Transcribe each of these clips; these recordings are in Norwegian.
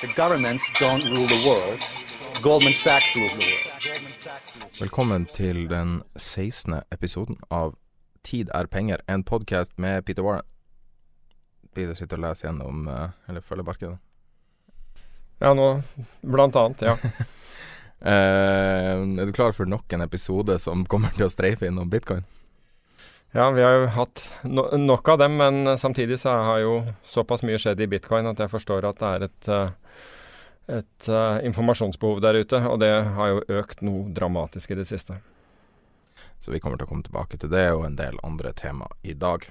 The governments don't rule the world. Goldman Sachs rules the world. Velkommen til den 16. episoden av Tid er penger, en podkast med Peter Warren. Peter sitter og leser gjennom eh, eller følger markedet. Ja, nå blant annet, ja. Eh, er du klar for nok en episode som kommer til å streife innom bitcoin? Ja, vi har jo hatt no nok av dem, men samtidig så har jo såpass mye skjedd i bitcoin at jeg forstår at det er et, eh, et uh, informasjonsbehov der ute, og det har jo økt noe dramatisk i det siste. Så vi kommer til å komme tilbake til det og en del andre tema i dag.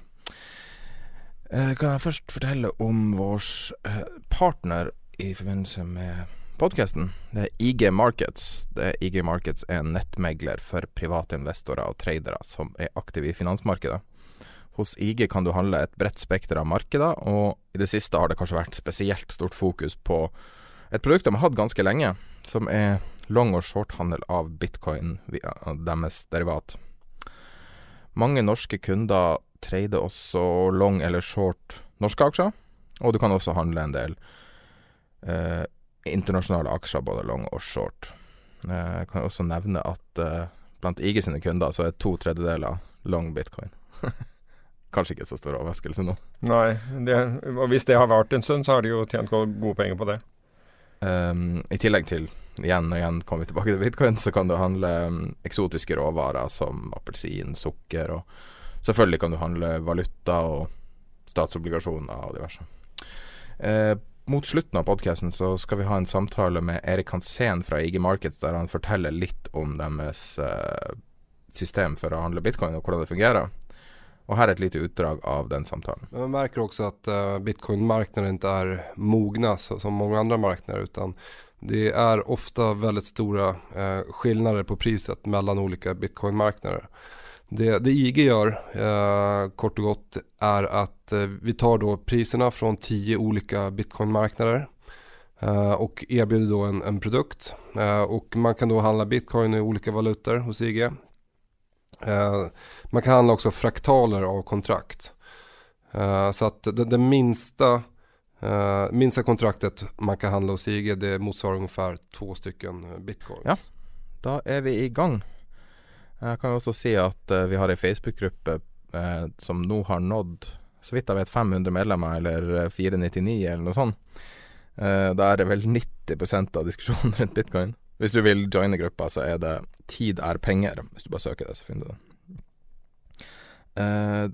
Eh, kan jeg først fortelle om vår partner i forbindelse med podkasten. Det er IG Markets. Det er IG Markets er en nettmegler for private investorer og tradere som er aktive i finansmarkedet. Hos IG kan du handle et bredt spekter av markeder, og i det siste har det kanskje vært spesielt stort fokus på et produkt de har hatt ganske lenge, som er long- og shorthandel av bitcoin via deres derivat. Mange norske kunder trader også long eller short norske aksjer, og du kan også handle en del eh, internasjonale aksjer, både long og short. Eh, Jeg kan også nevne at eh, blant IG sine kunder så er to tredjedeler long bitcoin. Kanskje ikke så stor overraskelse nå. Nei, det, og hvis det har vart en stund, så har de jo tjent gode penger på det. Um, I tillegg til, igjen og igjen kommer vi tilbake til bitcoin, så kan du handle um, eksotiske råvarer som appelsin, sukker, og selvfølgelig kan du handle valuta og statsobligasjoner og diverse. Uh, mot slutten av podkasten så skal vi ha en samtale med Erik Hansen fra IG Markets, der han forteller litt om deres uh, system for å handle bitcoin, og hvordan det fungerer. Og her er et lite utdrag av den samtalen. Man merker også at uh, bitcoinmarknaden ikke er mogna som mange andre markeder. utan det er ofte veldig store uh, skillnader på priset mellan olika bitcoinmarknader. Det, det IG gjør, eh, kort og godt, er at eh, vi tar da prisene fra ti ulike bitcoin-markeder. bitcoinmarknader og tilbyr da en, en produkt og man kan da handla bitcoin i ulike valutaer hos IG. Uh, man kan handla også fraktaler av kontrakt. Uh, så at det, det minsta, uh, minsta kontraktet man kan handla hos IG det motsvarer ungefär två stycken bitcoins. Ja, da er vi i gang. Jeg kan også si at vi har ei Facebook-gruppe som nå har nådd, så vidt jeg vet, 500 medlemmer, eller 499 eller noe sånt. da er det vel 90% av diskusjonen rundt bitcoin. Hvis du vil joine gruppa, så er det 'Tid er penger'. Hvis du bare søker det, så finner du det.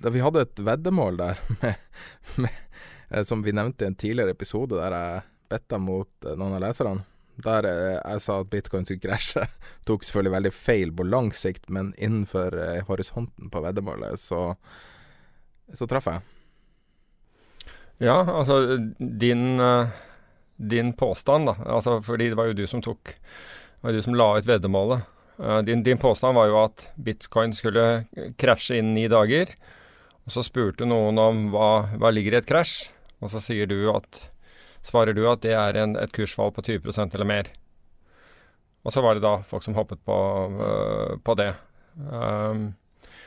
Da vi hadde et veddemål der med, med, uh, som vi nevnte i en tidligere episode, der jeg betta mot noen av leserne. Der jeg sa at bitcoin skulle krasje. Tok selvfølgelig veldig feil på lang sikt, men innenfor horisonten på veddemålet, så, så traff jeg. Ja, altså din din påstand, da. Altså, fordi det var jo du som tok Det var du som la ut veddemålet. Din, din, påstand var jo at bitcoin skulle krasje innen ni dager. Og så spurte noen om hva, hva ligger i et krasj, og så sier du at svarer du at det er en, et kursfall på 20% eller mer. Og så var det da folk som hoppet på, uh, på det. Um,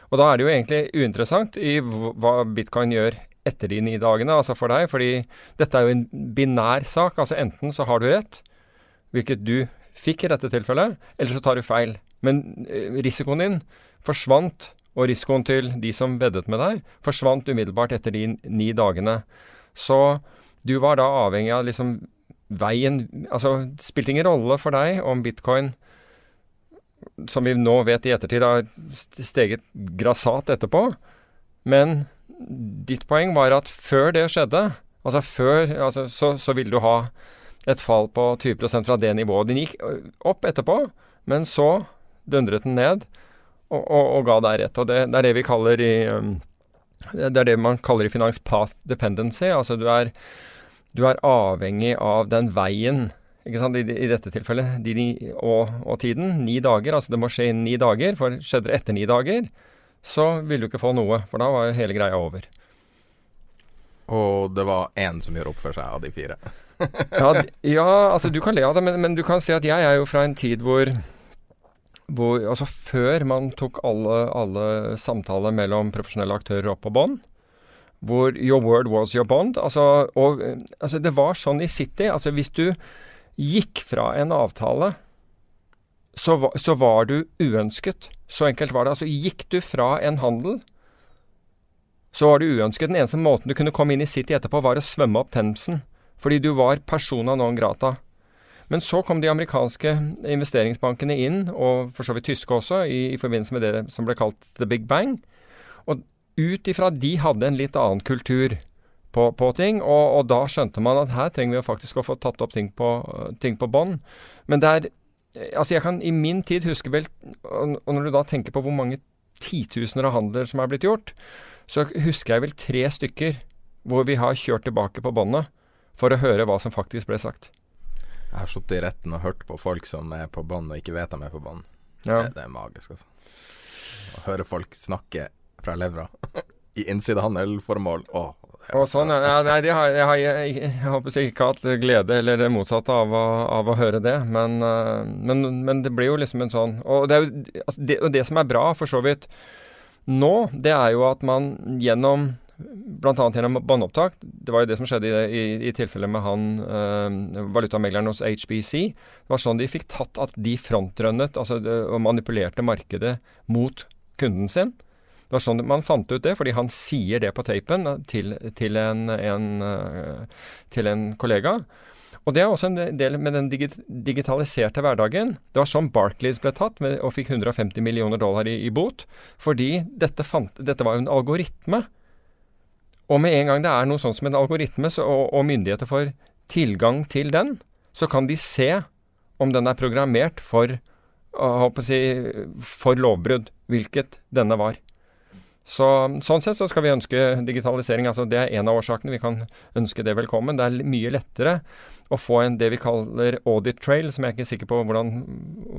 og da er det jo egentlig uinteressant i hva bitcoin gjør etter de ni dagene, altså for deg. Fordi dette er jo en binær sak. Altså enten så har du rett, hvilket du fikk i dette tilfellet, eller så tar du feil. Men eh, risikoen din forsvant, og risikoen til de som veddet med deg, forsvant umiddelbart etter de ni dagene. Så du var da avhengig av liksom veien Altså, det spilte ingen rolle for deg om bitcoin, som vi nå vet i ettertid, har steget grassat etterpå. Men ditt poeng var at før det skjedde, altså før altså, så, så ville du ha et fall på 20 fra det nivået. Den gikk opp etterpå, men så dundret den ned og, og, og ga deg rett. Og det, det, er det vi kaller i Det er det man kaller i finans path dependency. Altså du er, du er avhengig av den veien ikke sant, i, i dette tilfellet, de, de, og, og, tiden. Ni dager. Altså det må skje innen ni dager. For skjedde det etter ni dager, så vil du ikke få noe. For da var hele greia over. Og det var én som gjør opp for seg av de fire? ja, ja, altså du kan le av det, men, men, du kan si at jeg er jo fra en tid hvor, hvor Altså før man tok alle, alle samtaler mellom profesjonelle aktører opp på bånd. Hvor your word was your bond. Altså, og, altså det var sånn i City. Altså hvis du gikk fra en avtale så, så, var du uønsket. Så enkelt var det. Altså Gikk du fra en handel, så var du uønsket. Den eneste måten du kunne komme inn i City etterpå, var å svømme opp Themsen. Fordi du var persona non grata. Men så kom de amerikanske investeringsbankene inn, og for så vidt tyske også, i, i forbindelse med det som ble kalt the big bang. Og ut ifra de hadde en litt annen kultur på, på ting, og, og, da skjønte man at her trenger vi faktisk å få tatt opp ting på, ting på bånd. Men det er Altså, jeg kan i min tid huske vel Og når du da tenker på hvor mange titusener av handler som er blitt gjort, så husker jeg vel tre stykker hvor vi har kjørt tilbake på båndet for å høre hva som faktisk ble sagt. Jeg har sittet i retten og hørt på folk som er på bånd og ikke vet de er på bånd. Ja. Det, det, er magisk, altså. Å høre folk snakke fra levra i innsidehandelformål. Å, og sånn, ja, nei, de har, jeg, har, jeg, jeg, jeg håper jeg ikke hatt glede eller det motsatte av av å høre det. Men, eh, men, men, det blir jo liksom en sånn Og det, jo, det, og det som er bra, for så vidt, nå, det er jo at man gjennom Bl.a. gjennom båndopptak. Det var jo det som skjedde i, i, i tilfellet med han øh, valutamegleren hos HBC. Det var sånn de fikk tatt at de frontrønnet altså, og manipulerte markedet mot kunden sin. Det var sånn man fant ut det, fordi han sier det på tapen til, til, en, en, øh, til en kollega. Og det er også en del med den digitaliserte hverdagen. Det var sånn Barclays ble tatt med, og fikk 150 millioner dollar i, i bot. Fordi dette, fant, dette var jo en algoritme og med en gang det er noe sånn som en algoritme, så, og, og, myndigheter får tilgang til den, så kan de se om den er programmert for, si, for lovbrudd, hvilket denne var. Så, sånn sett så skal vi ønske digitalisering. altså Det er en av årsakene. Vi kan ønske det velkommen. Det er mye lettere å få en det vi kaller audit trail, som jeg er ikke sikker på hvordan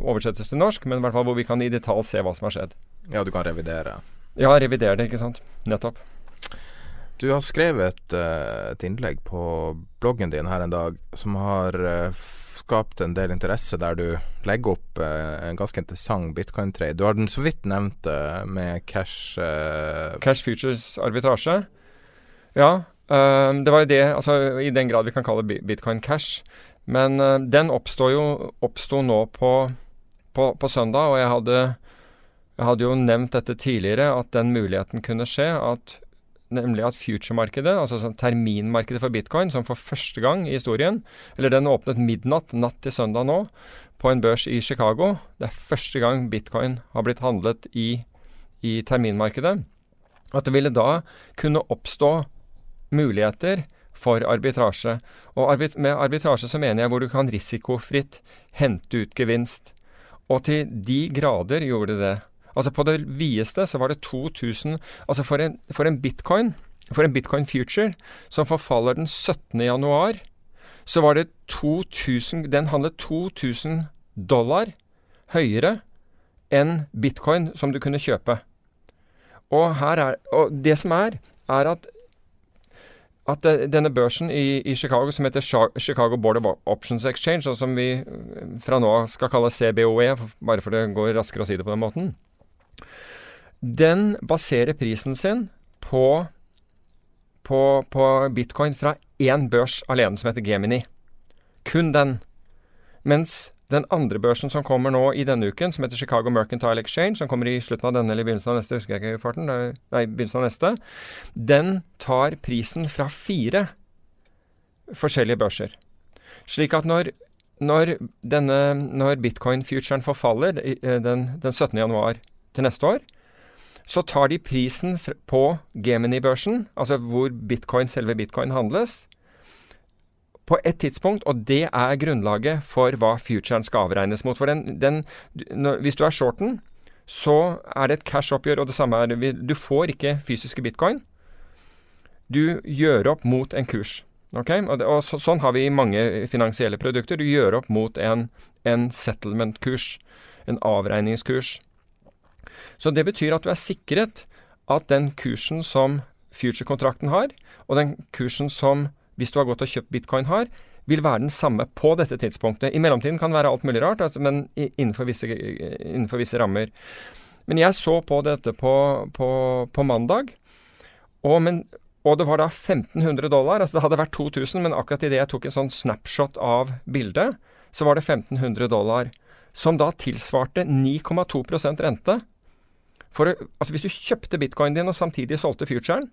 oversettes til norsk, men i hvert fall hvor vi kan i detalj se hva som har skjedd. Ja, du kan revidere? Ja, revidere det, ikke sant. Nettopp. Du har skrevet uh, et innlegg på bloggen din her en dag som har uh, skapt en del interesse, der du legger opp uh, en ganske interessant bitcoin-trade. Du har den så vidt nevnt med cash Cash futures arbitrasje. Ja. det var jo det, altså i den grad vi kan kalle bitcoin cash. Men den oppsto jo oppsto nå på, på, på, søndag, og jeg hadde, jeg hadde jo nevnt dette tidligere, at den muligheten kunne skje. at nemlig at future-markedet, altså sånn terminmarkedet for bitcoin, som for første gang i historien Eller den åpnet midnatt natt til søndag nå, på en børs i Chicago. Det er første gang bitcoin har blitt handlet i, i terminmarkedet. At det ville da kunne oppstå muligheter for arbitrasje. Og arbit med arbitrasje så mener jeg hvor du kan risikofritt hente ut gevinst. Og til de grader gjorde det det. Altså på det videste så var det 2000 Altså for en, for en bitcoin, for en bitcoin future, som forfaller den 17. januar, så var det 2000 Den handlet 2000 dollar høyere enn bitcoin som du kunne kjøpe. Og, her er, og det som er, er at at denne børsen i, i, Chicago, som heter Chicago Board of Options Exchange, og som vi fra nå av skal kalle CBOE, bare for det går raskere å si det på den måten, den baserer prisen sin på, på, på bitcoin fra én børs alene, som heter Gemini. Kun den. Mens Den andre børsen som kommer nå i denne uken, som heter Chicago Mercantile Exchange, som kommer i slutten av denne eller begynnelsen av neste, husker jeg ikke farten, nei, begynnelsen av neste, den tar prisen fra fire forskjellige børser. Slik at når, når, når bitcoin-futuren forfaller eh, den, den 17. januar til neste år, så tar de prisen på Gemini-børsen, altså hvor bitcoin, selve bitcoin handles, på et tidspunkt, og det er grunnlaget for hva futuren skal avregnes mot. For den, den, når, hvis du er shorten, så er det et cash-oppgjør, og det samme er. Du får ikke fysiske bitcoin. Du gjør opp mot en kurs. Okay? Og, det, og så, sånn har vi mange finansielle produkter. Du gjør opp mot en, en settlement-kurs. En avregningskurs. Så det betyr at du er sikret at den kursen som future-kontrakten har, og den kursen som hvis du har gått og kjøpt bitcoin har, vil være den samme på dette tidspunktet. I mellomtiden kan det være alt mulig rart, altså, men innenfor visse, innenfor visse, rammer. Men jeg så på dette på, på, på mandag, og, men, og, det var da 1500 dollar. altså Det hadde vært 2000, men akkurat idet jeg tok en sånn snapshot av bildet, så var det 1500 dollar. Som da tilsvarte 9,2% rente. For, altså Hvis du kjøpte bitcoin din og samtidig solgte futuren,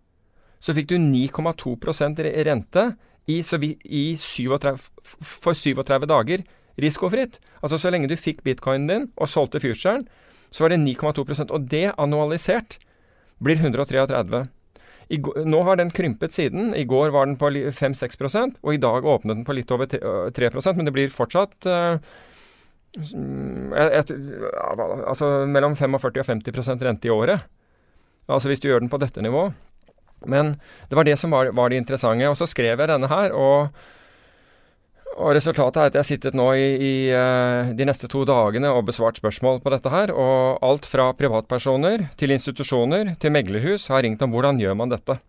så fikk du 9,2% rente i, i 37, for 37 dager risikofritt. Altså så lenge du fikk bitcoinen din og solgte futuren, så var det 9,2% Og det annualisert blir 133. I, nå har den krympet siden. I går var den på 5-6 og i dag åpnet den på litt over 3 men det blir fortsatt uh, et, altså mellom 45 og 50% rente i året. Altså hvis du gjør den på dette nivået. Men det var det som var, var, det interessante. Og så skrev jeg denne her, og, og resultatet er at jeg har sittet nå i, i uh, de neste to dagene og besvart spørsmål på dette her. Og alt fra privatpersoner til institusjoner til meglerhus har ringt om hvordan gjør man dette.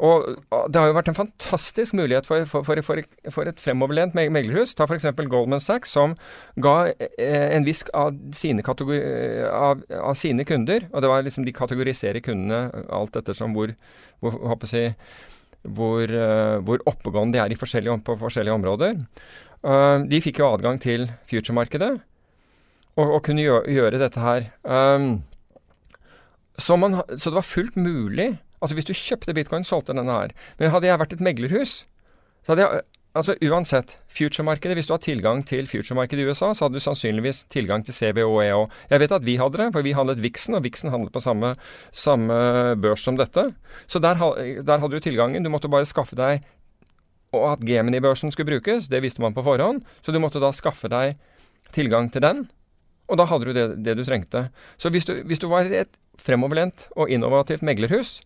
Og det har jo vært en fantastisk mulighet for, for, for, for et fremoverlent meglerhus. Ta f.eks. Goldman Sachs, som ga eh, en viss av sine, av, av sine, kunder, og det var liksom de kategoriserer kundene alt ettersom hvor, hvor, jeg, hvor, uh, hvor oppegående de er forskjellige, på forskjellige områder. Uh, de fikk jo adgang til future-markedet, og, og, kunne gjøre, gjøre dette her. Så, man, så det var fullt mulig Altså Hvis du kjøpte bitcoin, solgte denne her. Men hadde jeg vært et meglerhus, så hadde jeg Altså uansett, future-markedet, hvis du har tilgang til future-markedet i USA, så hadde du sannsynligvis tilgang til CBOE òg. Jeg vet at vi hadde det, for vi handlet Vixen, og Vixen handlet på samme, samme børs som dette. Så der, der, hadde du tilgangen. Du måtte bare skaffe deg Og at Gemini-børsen skulle brukes, det visste man på forhånd, så du måtte da skaffe deg tilgang til den. Og da hadde du det, det du trengte. Så hvis du, hvis du var et fremoverlent og innovativt meglerhus,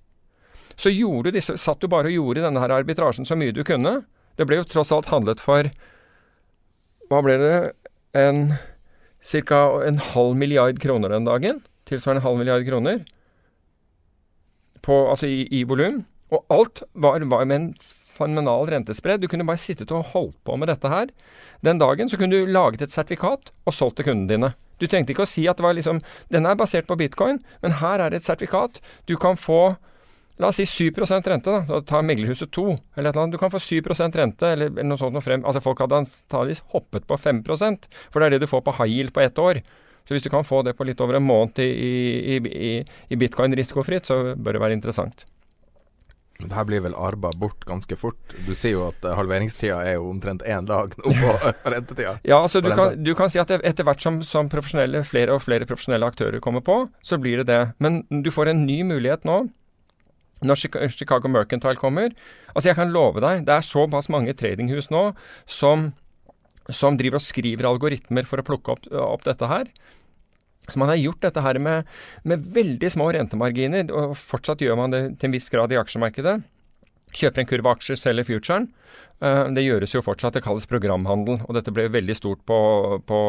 så gjorde disse, satt du bare og gjorde denne her arbitrasjen så mye du kunne. Det ble jo tross alt handlet for Hva ble det? En Ca. en halv milliard kroner den dagen. Tilsvarende en halv milliard kroner. På, altså i, i volum. Og alt var, var med en fenomenal rentespredd. Du kunne bare sittet og holdt på med dette her. Den dagen så kunne du laget et sertifikat og solgt til kundene dine. Du trengte ikke å si at det var liksom Denne er basert på bitcoin, men her er det et sertifikat. Du kan få La oss si 7% rente, da. Så ta meglerhuset 2, eller et eller annet. Du kan få 7% rente, eller, eller noe sånt noe frem. Altså folk hadde antakeligvis hoppet på 5 for det er det du får på high yield på ett år. Så hvis du kan få det på litt over en måned i, i, i, i bitcoin risikofritt, så bør det være interessant. Det her blir vel arba bort ganske fort. Du sier jo at eh, halveringstida er jo omtrent én dag oppå på rentetida. ja, altså du kan, du kan, si at etter hvert som, som flere og flere profesjonelle aktører kommer på, så blir det det. Men du får en ny mulighet nå når Chicago Mercantile kommer Altså, jeg kan love deg, det er såpass mange tradinghus nå som, som driver og skriver algoritmer for å plukke opp, opp dette her. Så man har gjort dette her med, med, veldig små rentemarginer, og fortsatt gjør man det til en viss grad i aksjemarkedet. Kjøper en kurv aksjer, selger futuren. Uh, det gjøres jo fortsatt, det kalles programhandel, og dette ble veldig stort på, på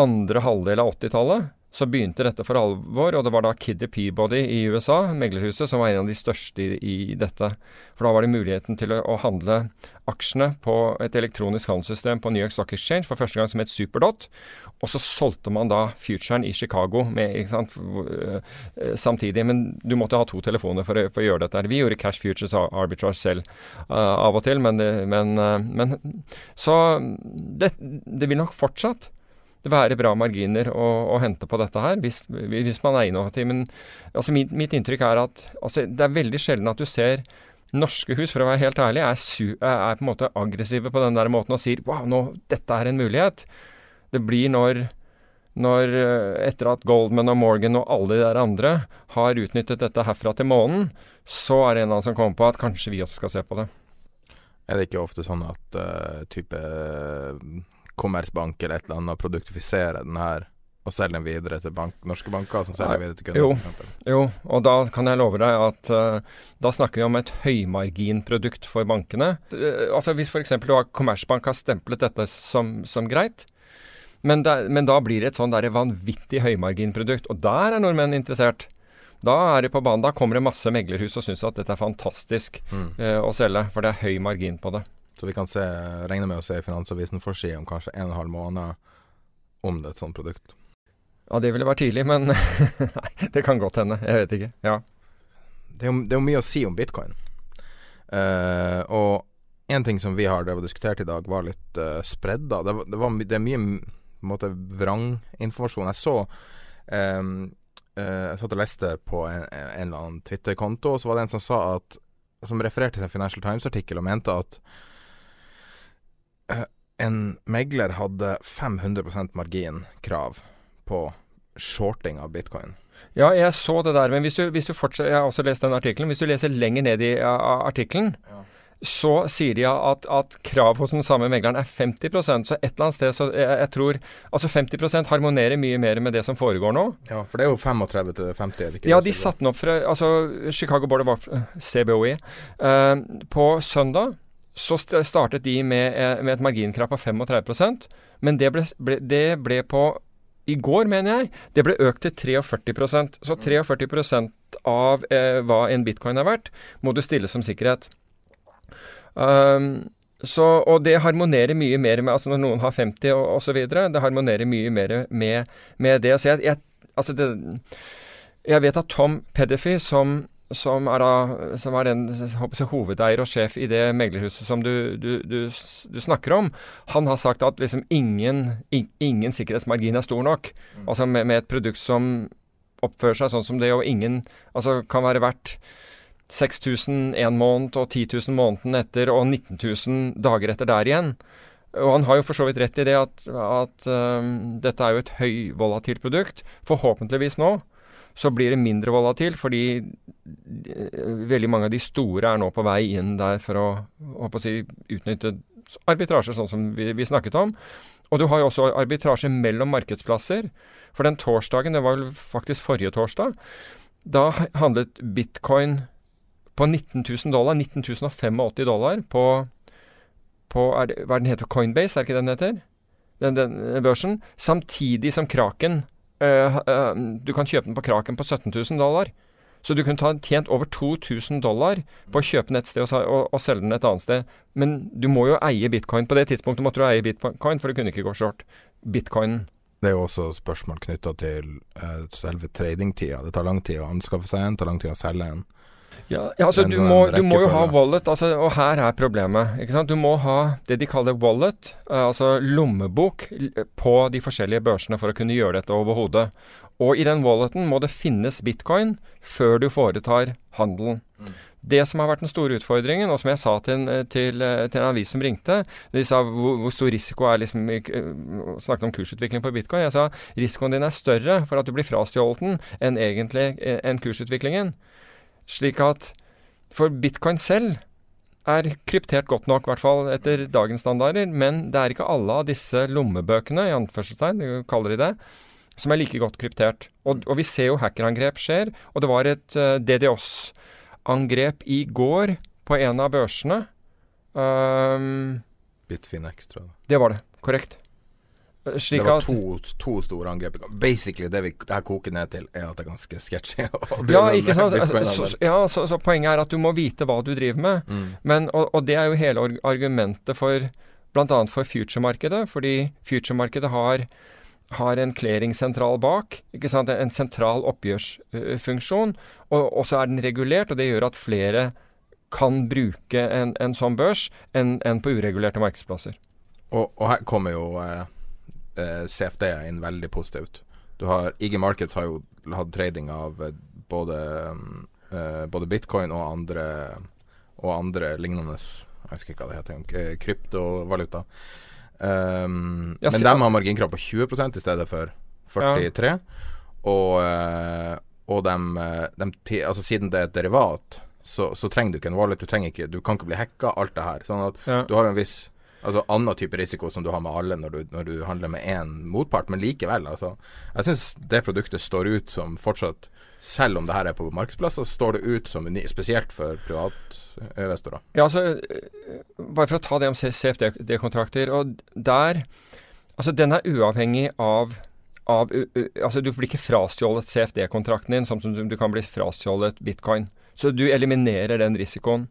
andre halvdel av 80-tallet. Så begynte dette for alvor, og det var da Kidder Peabody i USA, meglerhuset, som var en av de største i, i dette. For da var det muligheten til å, å, handle aksjene på et elektronisk handelssystem på New York Stock Exchange for første gang som het Superdot. Og så solgte man da futuren i Chicago med, sant, eh, samtidig. Men du måtte ha to telefoner for, for, å gjøre dette. Vi gjorde Cash Futures Arbitrage selv uh, av og til, men, men, uh, men Så det, det vil nok fortsatt det være bra marginer å, å, hente på dette her, hvis, hvis man er innovativ. Men altså, mitt, mitt, inntrykk er at altså, det er veldig sjelden at du ser norske hus, for å være helt ærlig, er, su, er, på en måte aggressive på den der måten og sier wow, nå, dette er en mulighet. Det blir når, når etter at Goldman og Morgan og alle de der andre har utnyttet dette herfra til månen, så er det en av dem som kommer på at kanskje vi også skal se på det. Er det ikke ofte sånn at uh, type Kommersbank eller et eller annet produktifisere den her og selge den videre til bank, norske banker som selger Nei, videre til kunder? Jo, jo, og da kan jeg love deg at uh, da snakker vi om et høymarginprodukt for bankene. Uh, altså Hvis f.eks. Kommersbank har stemplet dette som, som greit, men, da, men, da blir det et sånn der vanvittig høymarginprodukt, og der er nordmenn interessert. Da er det på banen, da kommer det masse meglerhus og syns at dette er fantastisk mm. uh, å selge, for det er høy margin på det. Så vi kan se, regne med å se Finansavisen forside om kanskje en og en halv måned om det er et sånt produkt. Ja, det ville vært tidlig, men Nei, det kan godt hende. Jeg vet ikke. Ja. Det er jo, det er jo mye å si om bitcoin. Uh, og en ting som vi har det diskutert i dag, var litt uh, spredda. Det, det, var, det er mye måte, vranginformasjon. Jeg så um, uh, Jeg satt og leste på en, en eller annen Twitter-konto, og så var det en som sa at Som refererte til en Financial Times-artikkel og mente at en megler hadde 500% marginkrav på shorting av bitcoin. Ja, jeg så det der, men hvis du, hvis du fortsetter Jeg har også lest den artikkelen. Hvis du leser lenger ned i artikkelen, ja. så sier de at, at krav hos den samme megleren er 50% Så et eller annet sted så jeg, jeg tror Altså 50% harmonerer mye mer med det som foregår nå. Ja, for det er jo 35 til 50, er det ikke? Ja, de satte den opp fra Altså Chicago Board of CBOE. Uh, på søndag så startet de med, eh, med et marginkrav på 35% men det ble, ble, det ble, på i går, mener jeg, det ble økt til 43% Så 43% av eh, hva en bitcoin er verdt, må du stille som sikkerhet. Um, så, og det harmonerer mye mer med altså Når noen har 50 og osv., det harmonerer mye mer med, med det. Så jeg, jeg, altså det, jeg vet at Tom Pediffy, som som er, da, som er den hovedeier og sjef i det meglerhuset som du, du, du, du snakker om, han har sagt at liksom ingen, ingen sikkerhetsmargin er stor nok. Mm. Altså med, med, et produkt som oppfører seg sånn som det, og ingen altså kan være verdt 6000 en måned og 10 000 måneden etter og 19 000 dager etter der igjen. Og han har jo for så vidt rett i det at, at um, dette er jo et høyvolatilt produkt. Forhåpentligvis nå så blir det mindre volatil, fordi eh, veldig mange av de store er nå på vei inn der for å, å si, utnytte arbitrasje, sånn som vi, vi, snakket om. Og du har jo også arbitrasje mellom markedsplasser. For den torsdagen, det var vel faktisk forrige torsdag, da handlet bitcoin på 19 000 dollar, 19 085 dollar, på, på er det, hva den heter, Coinbase, er det ikke den heter? Den, den børsen. Samtidig som kraken Uh, du kan kjøpe den på Kraken på 17 000 dollar. Så du kunne tjent over 2000 dollar på å kjøpe den et sted og, og, og, selge den et annet sted. Men du må jo eie bitcoin. På det tidspunktet måtte du eie bitcoin, for du kunne ikke gå short bitcoinen. Det er jo også spørsmål knytta til uh, selve tradingtida. Det tar lang tid å anskaffe seg en, det tar lang tid å selge en. Ja, ja altså du må, du må, jo ha wallet, altså, og her er problemet. ikke sant? Du må ha det de kaller wallet, eh, altså lommebok, på de forskjellige børsene for å kunne gjøre dette over hodet. Og i den walleten må det finnes bitcoin før du foretar handelen. Mm. Det som har vært den store utfordringen, og som jeg sa til, til, til en avis som ringte De sa hvor, hvor stor risiko er liksom Snakket om kursutvikling på bitcoin. Jeg sa risikoen din er større for at du blir frastjålet den enn egentlig enn kursutviklingen. Slik at For bitcoin selv er kryptert godt nok, i hvert fall etter dagens standarder, men det er ikke alle av disse lommebøkene, i anførselstegn, kaller de det, som er like godt kryptert. Og, og vi ser jo hackerangrep skjer, og det var et uh, eh, DDoS-angrep i går på en av børsene. Um, Bitfinex, tror jeg. Det var det. Korrekt. Det var to, to store angrep. Basically det vi det her koker ned til, er at det er ganske sketchy. Ja, ikke sant? Så, ja, så, så poenget er at du må vite hva du driver med. Mm. Men, og, og det er jo hele argumentet for bl.a. for future-markedet. Fordi future-markedet har, har en clearing-sentral bak. ikke sant? En sentral oppgjørsfunksjon. Og, og så er den regulert, og det gjør at flere kan bruke en, en sånn børs enn en på uregulerte markedsplasser. Og, og her kommer jo eh, eh, CFD inn veldig positivt. Du har IG Markets har jo hatt trading av eh, både, mm, eh, både bitcoin og andre, og andre lignende Jeg husker ikke hva det heter. eh, Kryptovaluta. Um, Ja, men se- de har marginkrav på 20 i stedet for 43. Og, eh, og dem, eh, dem altså siden det er et derivat, så, så trenger du ikke en wallet. Du, ikke, du kan ikke bli hacka, alt det her. Sånn at Ja. du har en viss Altså annen type risiko som du har med alle når du, når du handler med én motpart, men likevel, altså. Jeg syns det produktet står ut som fortsatt Selv om det her er på markedsplasser, står det ut som unikt, spesielt for privatinvestorer. Ja, altså, Bare for å ta det om CFD-kontrakter. og Der Altså, den er uavhengig av, av Altså, du blir ikke frastjålet CFD-kontrakten din, som, som du kan bli frastjålet bitcoin. Så du eliminerer den risikoen.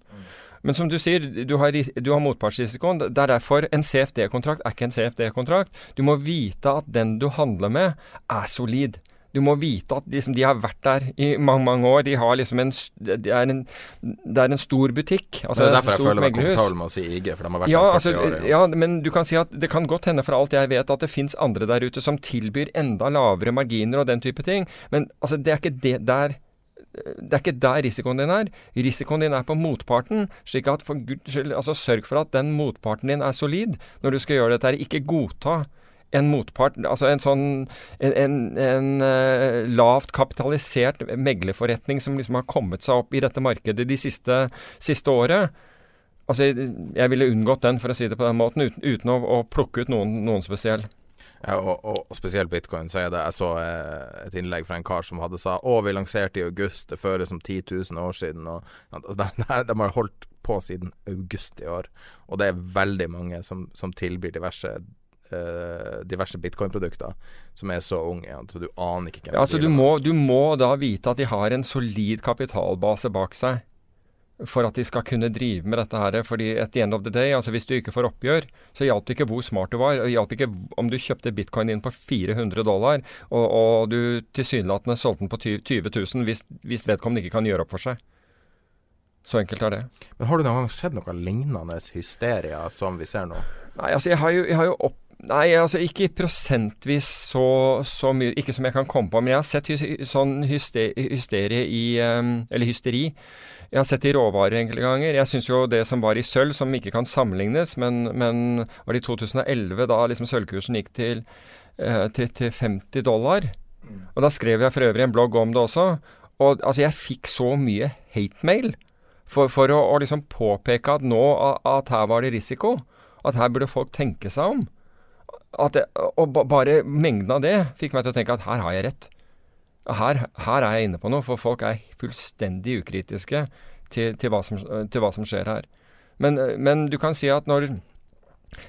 Men som du sier, du har, du har motpartsrisikoen. Det er derfor en CFD-kontrakt er ikke en CFD-kontrakt. Du må vite at den du handler med, er solid. Du må vite at liksom, de har vært der i mange mange år. De har liksom en, de er en det er en stor butikk. Altså, det er derfor jeg føler meg komfortabel med å si IG, for de har vært Ja, der i 40 altså, år. ja, men du kan si at det kan godt hende, for alt jeg vet, at det fins andre der ute som tilbyr enda lavere marginer og den type ting. Men altså, det er ikke det der det er ikke der risikoen din er. Risikoen din er på motparten. slik at for guds skyld, altså Sørg for at den motparten din er solid når du skal gjøre dette. Ikke godta en motpart, altså en sånn en, en, en uh, lavt kapitalisert meglerforretning som liksom har kommet seg opp i dette markedet de siste, siste året. Altså, jeg ville unngått den, for å si det på den måten, uten, uten å, å plukke ut noen, noen spesiell. Og, og, og spesielt bitcoin, så er det Jeg så eh, et innlegg fra en kar som hadde sa Å, vi lanserte i august, det føles som 10 000 år siden. Og, altså, de, de, har holdt på siden august i år. Og det er veldig mange som, som tilbyr diverse eh, diverse bitcoin-produkter som er så unge at du aner ikke hvem Ja, altså, du, må, du må da vite at de har en solid kapitalbase bak seg for at de skal kunne drive med dette her. Fordi at the end of the day, altså hvis du ikke får oppgjør, så hjalp det ikke hvor smart du var. Det hjalp ikke om du kjøpte bitcoin inn på 400 dollar, og, og du tilsynelatende solgte den på 20 000 hvis, hvis vedkommende ikke kan gjøre opp for seg. Så enkelt er det. Men har du noen gang sett noe lignende hysteria som vi ser nå? Nei, altså jeg har jo, jeg har jo opp... Nei, altså ikke prosentvis så, så mye Ikke som jeg kan komme på, men jeg har sett hys sånn hyste hysterie i um, Eller hysteri. Jeg har sett det i råvarer enkelte ganger. Jeg syns jo det som var i sølv, som ikke kan sammenlignes, men, men var det i 2011 da liksom sølvkursen gikk til, eh, til, til 50 dollar? Og da skrev jeg for øvrig en blogg om det også. Og altså, jeg fikk så mye hate-mail for, for å, å liksom påpeke at nå at, at her var det risiko. At her burde folk tenke seg om. Det, og bare mengden av det fikk meg til å tenke at her har jeg rett. Her, her er jeg inne på noe, for folk er fullstendig ukritiske til, til, hva, som, til hva som skjer her. Men, men du kan si at når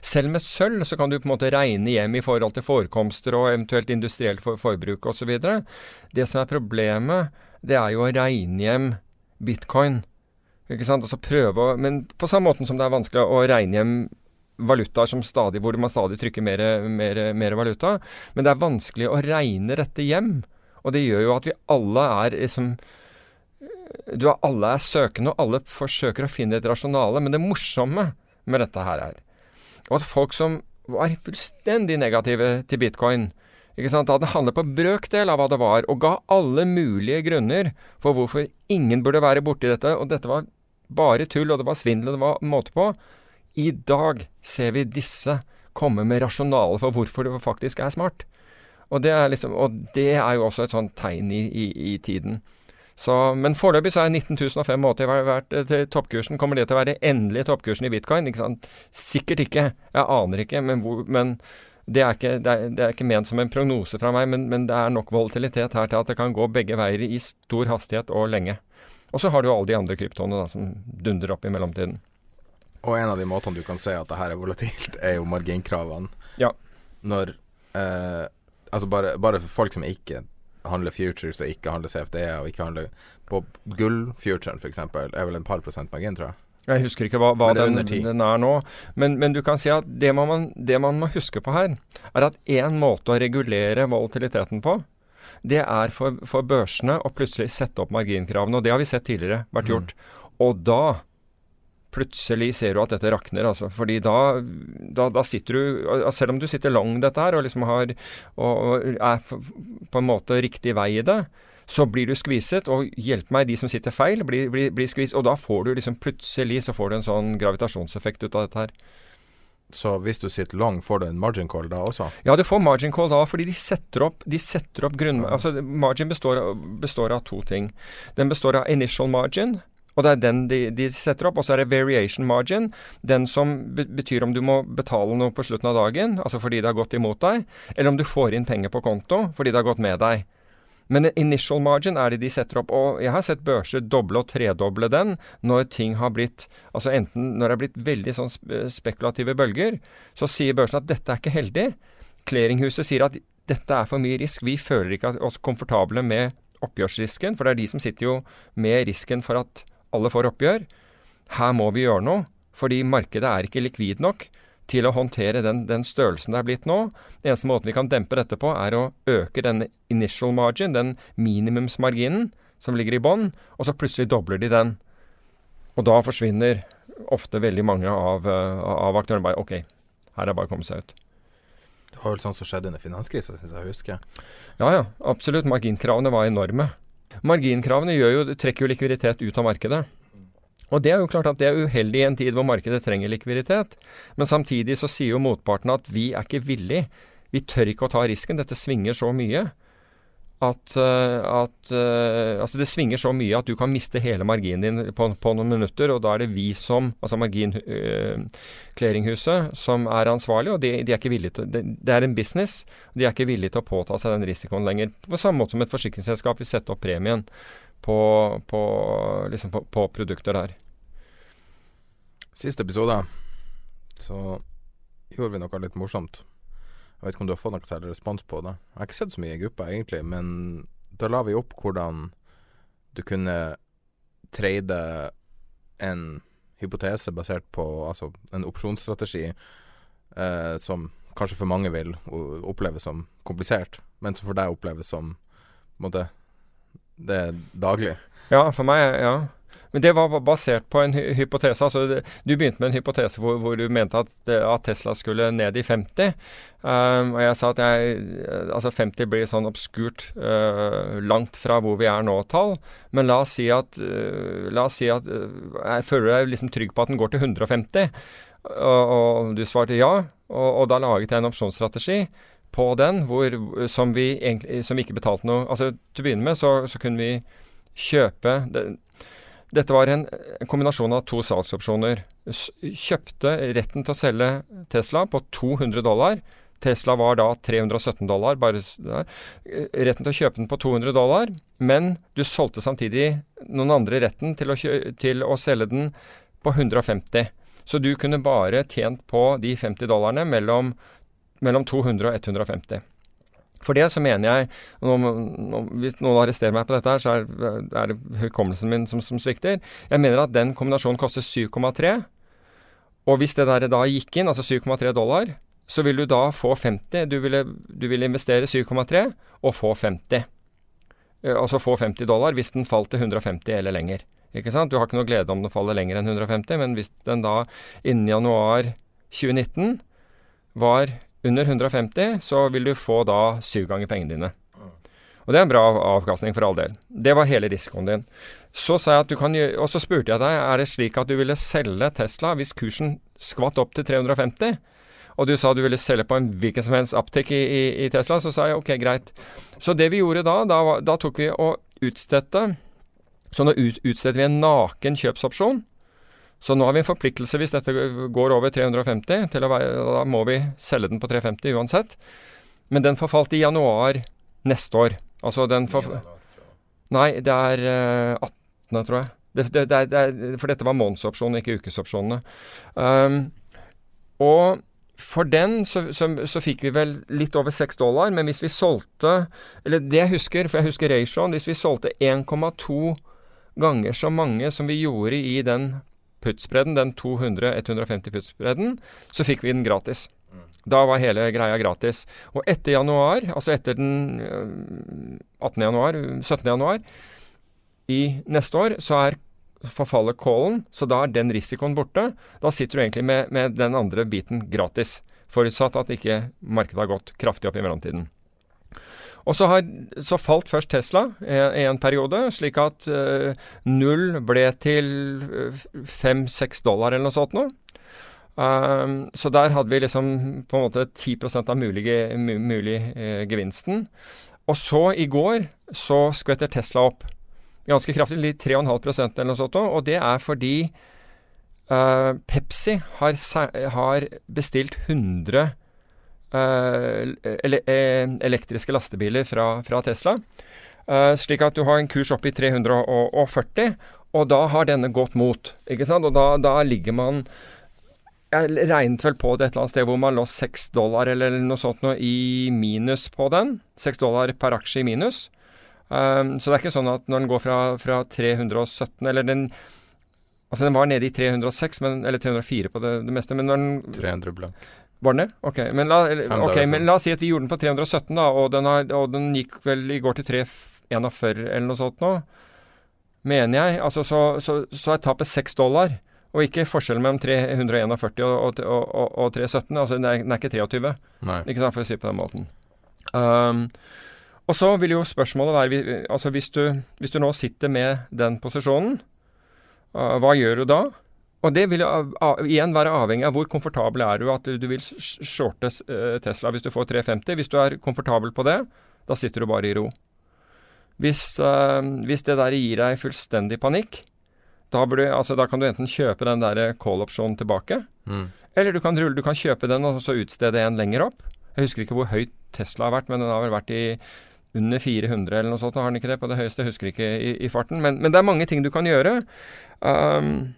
selv med sølv så kan du på en måte regne hjem i forhold til forekomster og eventuelt industrielt for, forbruk osv. Det som er problemet, det er jo å regne hjem bitcoin. Ikke sant? Altså prøve å, men på samme måten som det er vanskelig å regne hjem valutaer som stadig, hvor man stadig trykker mer, mer, mer valuta. Men det er vanskelig å regne dette hjem. Og det gjør jo at vi alle er liksom du Alle er søkende, og alle forsøker å finne et rasjonale. Men det morsomme med dette her er og at folk som var fullstendig negative til bitcoin ikke sant? Da det handlet på brøkdel av hva det var, og ga alle mulige grunner for hvorfor ingen burde være borti dette. Og dette var bare tull, og det var svindel, og det var måte på. I dag ser vi disse komme med rasjonale for hvorfor det faktisk er smart. Og det er, liksom, og det er jo også et sånt tegn i, i, i tiden. Så, men foreløpig så er 19.085 vært eh, til toppkursen. Kommer det til å være endelig toppkursen i bitcoin? Ikke? Sikkert ikke. Jeg aner ikke. Men, hvor, men det, er ikke, det, er, det er ikke ment som en prognose fra meg, men, men det er nok volatilitet her til at det kan gå begge veier i stor hastighet og lenge. Og så har du alle de andre kryptoene da, som dundrer opp i mellomtiden. Og en av de måtene du kan se at det her er volatilt, er jo marginkravene. Ja. Når eh, Altså bare, bare for folk som ikke handler futures og ikke handler CFD og ikke handler på gull-futuren f.eks., er vel en par prosent margin, tror jeg. Jeg husker ikke hva, hva er den, den er nå. Men, men du kan si at det man, det man må huske på her, er at én måte å regulere volatiliteten på, det er for, for børsene å plutselig sette opp marginkravene. Og det har vi sett tidligere vært Mm. gjort. Og da plutselig ser du at dette rakner, altså. Fordi da, da, da sitter du Selv om du sitter lang dette her og liksom har og, og er på en måte riktig vei i det, så blir du skviset, og hjelp meg, de som sitter feil, blir, blir, blir skviset. Og da får du liksom plutselig så får du en sånn gravitasjonseffekt ut av dette her. Så hvis du sitter long, får du en margin call da også? Ja, du får margin call da, fordi de setter opp, de setter opp grunn... Altså, margin består, består av to ting. Den består av initial margin, og det er den de, de setter opp. Og så er det variation margin, den som betyr om du må betale noe på slutten av dagen, altså fordi det har gått imot deg, eller om du får inn penger på konto fordi det har gått med deg. Men initial margin er det de setter opp, og jeg har sett børser doble og tredoble den når ting har blitt Altså enten når det er blitt veldig sånn spekulative bølger, så sier børsen at dette er ikke heldig. Clearinghuset sier at dette er for mye risk, vi føler ikke oss komfortable med oppgjørsrisken, for det er de som sitter jo med risken for at alle får oppgjør. Her må vi gjøre noe, fordi markedet er ikke likvid nok til å håndtere den, den størrelsen det er blitt nå. Den eneste måten vi kan dempe dette på, er å øke den initial margin, den minimumsmarginen som ligger i bånn, og så plutselig dobler de den. Og da forsvinner ofte veldig mange av, eh, av aktørene bare OK, her er det bare å komme seg ut. Det var vel sånn som skjedde under finanskrisa, syns jeg å huske. Ja ja, absolutt. Marginkravene var enorme. Marginkravene jo, trekker jo likviditet ut av markedet. Og det er jo klart at det er uheldig i en tid hvor markedet trenger likviditet. Men samtidig så sier jo motparten at vi er ikke villig. Vi tør ikke å ta risken. Dette svinger så mye at, eh, at eh, Altså det svinger så mye at du kan miste hele marginen din på, på noen minutter. Og da er det vi som, altså marginkleringhuset, som er ansvarlig. Og de, de er til det, det er en business. De er ikke villige til å påta seg den risikoen lenger. På samme måte som et forsikringsselskap vil sette opp premien på, på, liksom på produkter der. Siste episode så gjorde vi noe litt morsomt. Jeg vet ikke om du har fått noe særlig respons på det. Jeg har ikke sett så mye i gruppa egentlig, men da la vi opp hvordan du kunne trade en hypotese basert på altså en opsjonsstrategi eh, som kanskje for mange vil oppleves som komplisert, men som for deg oppleves som på en måte det er daglig. Ja, for meg, ja. Men det var basert på en hy hypotese. Altså, du begynte med en hypotese hvor, hvor du mente at, at Tesla skulle ned i 50. Um, og jeg sa at jeg, altså 50 blir sånn obskurt uh, langt fra hvor vi er nå-tall. Men la oss si at, uh, la oss si at uh, jeg føler deg liksom trygg på at den går til 150. Og, og du svarte ja, og, og da laget jeg en opsjonsstrategi på den hvor, som, vi egentlig, som vi ikke betalte noe Altså Til å begynne med så, så kunne vi kjøpe det, Dette var en, kombinasjon av to salgsopsjoner. Kjøpte retten til å selge Tesla på 200 dollar. Tesla var da 317 dollar. Bare der. Eh, Retten til å kjøpe den på 200 dollar, men du solgte samtidig noen andre retten til å, til å selge den på 150. Så du kunne bare tjent på de 50 dollarene mellom, mellom 200 og 150. For det så mener jeg nå, nå, Hvis noen arresterer meg på dette, her, så er, er det hukommelsen min som, som svikter. Jeg mener at den kombinasjonen koster 7,3. Og hvis det der da gikk inn, altså 7,3 dollar, så vil du da få 50. Du ville, du ville investere 7,3 og få 50. Eh, Altså få 50 dollar hvis den falt til 150 eller lenger. Ikke sant? Du har ikke noe glede om den faller lenger enn 150, men hvis den da innen januar 2019 var under 150, så vil du få da syv ganger pengene dine. Og det er en bra avkastning for all del. Det var hele risikoen din. Så sa jeg at du kan og så spurte jeg deg er det slik at du ville selge Tesla hvis kursen skvatt opp til 350, og du sa du ville selge på en hvilken som helst uptick i, i, i Tesla, så sa jeg ok, greit. Så det vi gjorde da, da, da tok vi og utstedte Så nå ut, utstedte vi en naken kjøpsopsjon. Så nå har vi en forpliktelse hvis dette går over 350, til å være, da må vi selge den på 350 uansett. Men den forfalt i januar neste år. Altså den forf Nei, det er eh, 18., tror jeg. Det, det, det det er, for dette var månedsopsjonene, ikke ukesopsjonene. Um, og for den så, så, så, fikk vi vel litt over 6 dollar, men hvis vi solgte Eller det jeg husker, for jeg husker ratioen Hvis vi solgte 1,2 ganger så mange som vi gjorde i den puttspredden, den 200-150 puttspredden, så fikk vi den gratis. Da var hele greia gratis. Og etter januar, altså etter den 18. januar, 17. januar i neste år, så er forfaller callen, så da er den risikoen borte. Da sitter du egentlig med, med den andre biten gratis. Forutsatt at ikke markedet har gått kraftig opp i mellomtiden. Og så, har, så falt først Tesla i en periode, slik at uh, null ble til fem-seks dollar eller noe sånt noe. Um, så der hadde vi liksom på en måte 10 av mulig, mulig eh, gevinsten. Og så, i går, så skvetter Tesla opp ganske kraftig, litt 3,5% eller noe sånt. Og det er fordi uh, Pepsi har, har, bestilt 100 uh, ele elektriske lastebiler fra, fra Tesla. Uh, slik at du har en kurs opp i 340, og da har denne gått mot. ikke sant? Og da, da ligger man jeg regnet vel på det et eller annet sted hvor man lå 6 dollar eller noe sånt noe i minus på den. 6 dollar per aksje i minus. Um, så det er ikke sånn at når den går fra, fra 317 Eller den Altså den var nede i 306, men, eller 304 på det, det meste. Men når den 300 blank. Var den det? Ok, men la, okay, men la, oss si at vi gjorde den på 317, da, og den, har, og den gikk vel i går til 341 eller noe sånt nå. Mener jeg. Altså så, så, så er tapet 6 dollar. Og ikke forskjellen mellom 341 og, og, og, og 317. Altså den er, den er ikke 23. Nei. Ikke sant, for å si det på den måten. Um, og så vil jo spørsmålet være altså hvis du, hvis du nå sitter med den posisjonen, uh, hva gjør du da? Og det vil igjen være avhengig av hvor komfortabel er du at du, vil shorte uh, Tesla hvis du får 350. Hvis du er komfortabel på det, da sitter du bare i ro. Hvis, uh, hvis det der gir deg fullstendig panikk, da, du, altså, da, kan du enten kjøpe den der call-opsjonen tilbake, mm. eller du kan, du kan, kjøpe den og så utstede en lenger opp. Jeg husker ikke hvor høyt Tesla har vært, men den har vel vært i under 400 eller noe sånt. Har den ikke det på det høyeste? Jeg husker ikke i, i farten. Men, men, det er mange ting du kan gjøre. Um,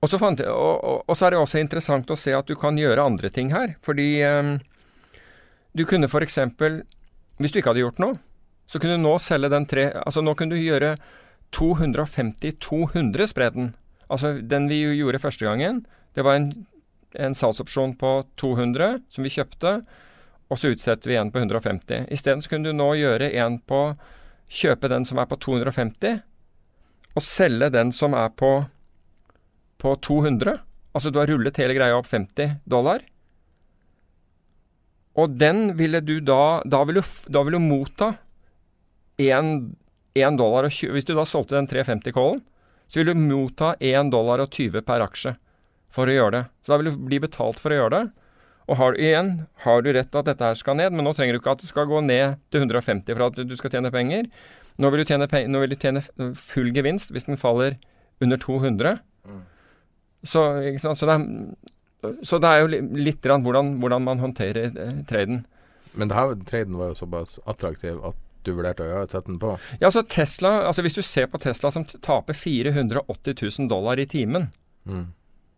og, så fant, og, og, og, så er det også interessant å se at du kan gjøre andre ting her. Fordi um, du kunne f.eks. Hvis du ikke hadde gjort noe, så kunne du nå selge den tre Altså nå kunne du gjøre 250-200-spredden. Altså den vi gjorde første gangen. Det var en, en salgsopsjon på 200 som vi kjøpte og så utsetter vi en på 150. Isteden kunne du nå gjøre en på Kjøpe den som er på 250, og selge den som er på, på 200. Altså du har rullet hele greia opp 50 dollar. Og den ville du da Da vil du, da vil du motta 1, dollar og 20 Hvis du da solgte den 350-callen, så vil du motta 1 dollar og 20 per aksje for å gjøre det. Så da vil du bli betalt for å gjøre det. Og har, igjen, har du rett at dette her skal ned, men nå trenger du ikke at det skal gå ned til 150 for at du skal tjene penger. Nå vil du tjene, nå vil du tjene full gevinst hvis den faller under 200. Mm. Så, så, det er, så, det er, jo litt hvordan, hvordan man håndterer eh, traden. Men her, traden var jo såpass attraktiv at du vurderte å sette den på? Ja, altså Tesla, altså Hvis du ser på Tesla som taper 480 000 dollar i timen mm.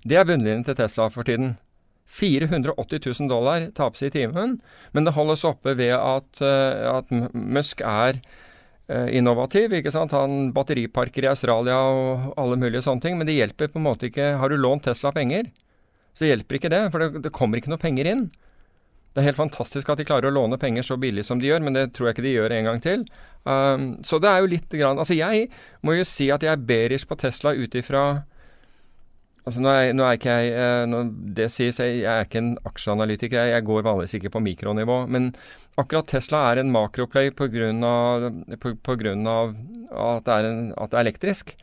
Det er bunnlinjen til Tesla for tiden. 480 000 dollar tapes i timen, men det holdes oppe ved at, uh, at Musk er innovativ. ikke sant? Han batteriparker i Australia og alle mulige sånne ting. Men det hjelper på en måte ikke Har du lånt Tesla penger, så hjelper ikke det. For det, det kommer ikke noe penger inn. Det er helt fantastisk at de klarer å låne penger så billig som de gjør, men det tror jeg ikke de gjør en gang til. Um, så det er jo litt grann Altså, jeg må jo si at jeg er bearish på Tesla ut ifra Altså nå er, nå er ikke jeg eh, når Det sies, jeg, jeg er ikke en aksjeanalytiker. Jeg, jeg, går vanligvis ikke på mikronivå. Men akkurat Tesla er en makroplay pga. At det, at det er elektrisk.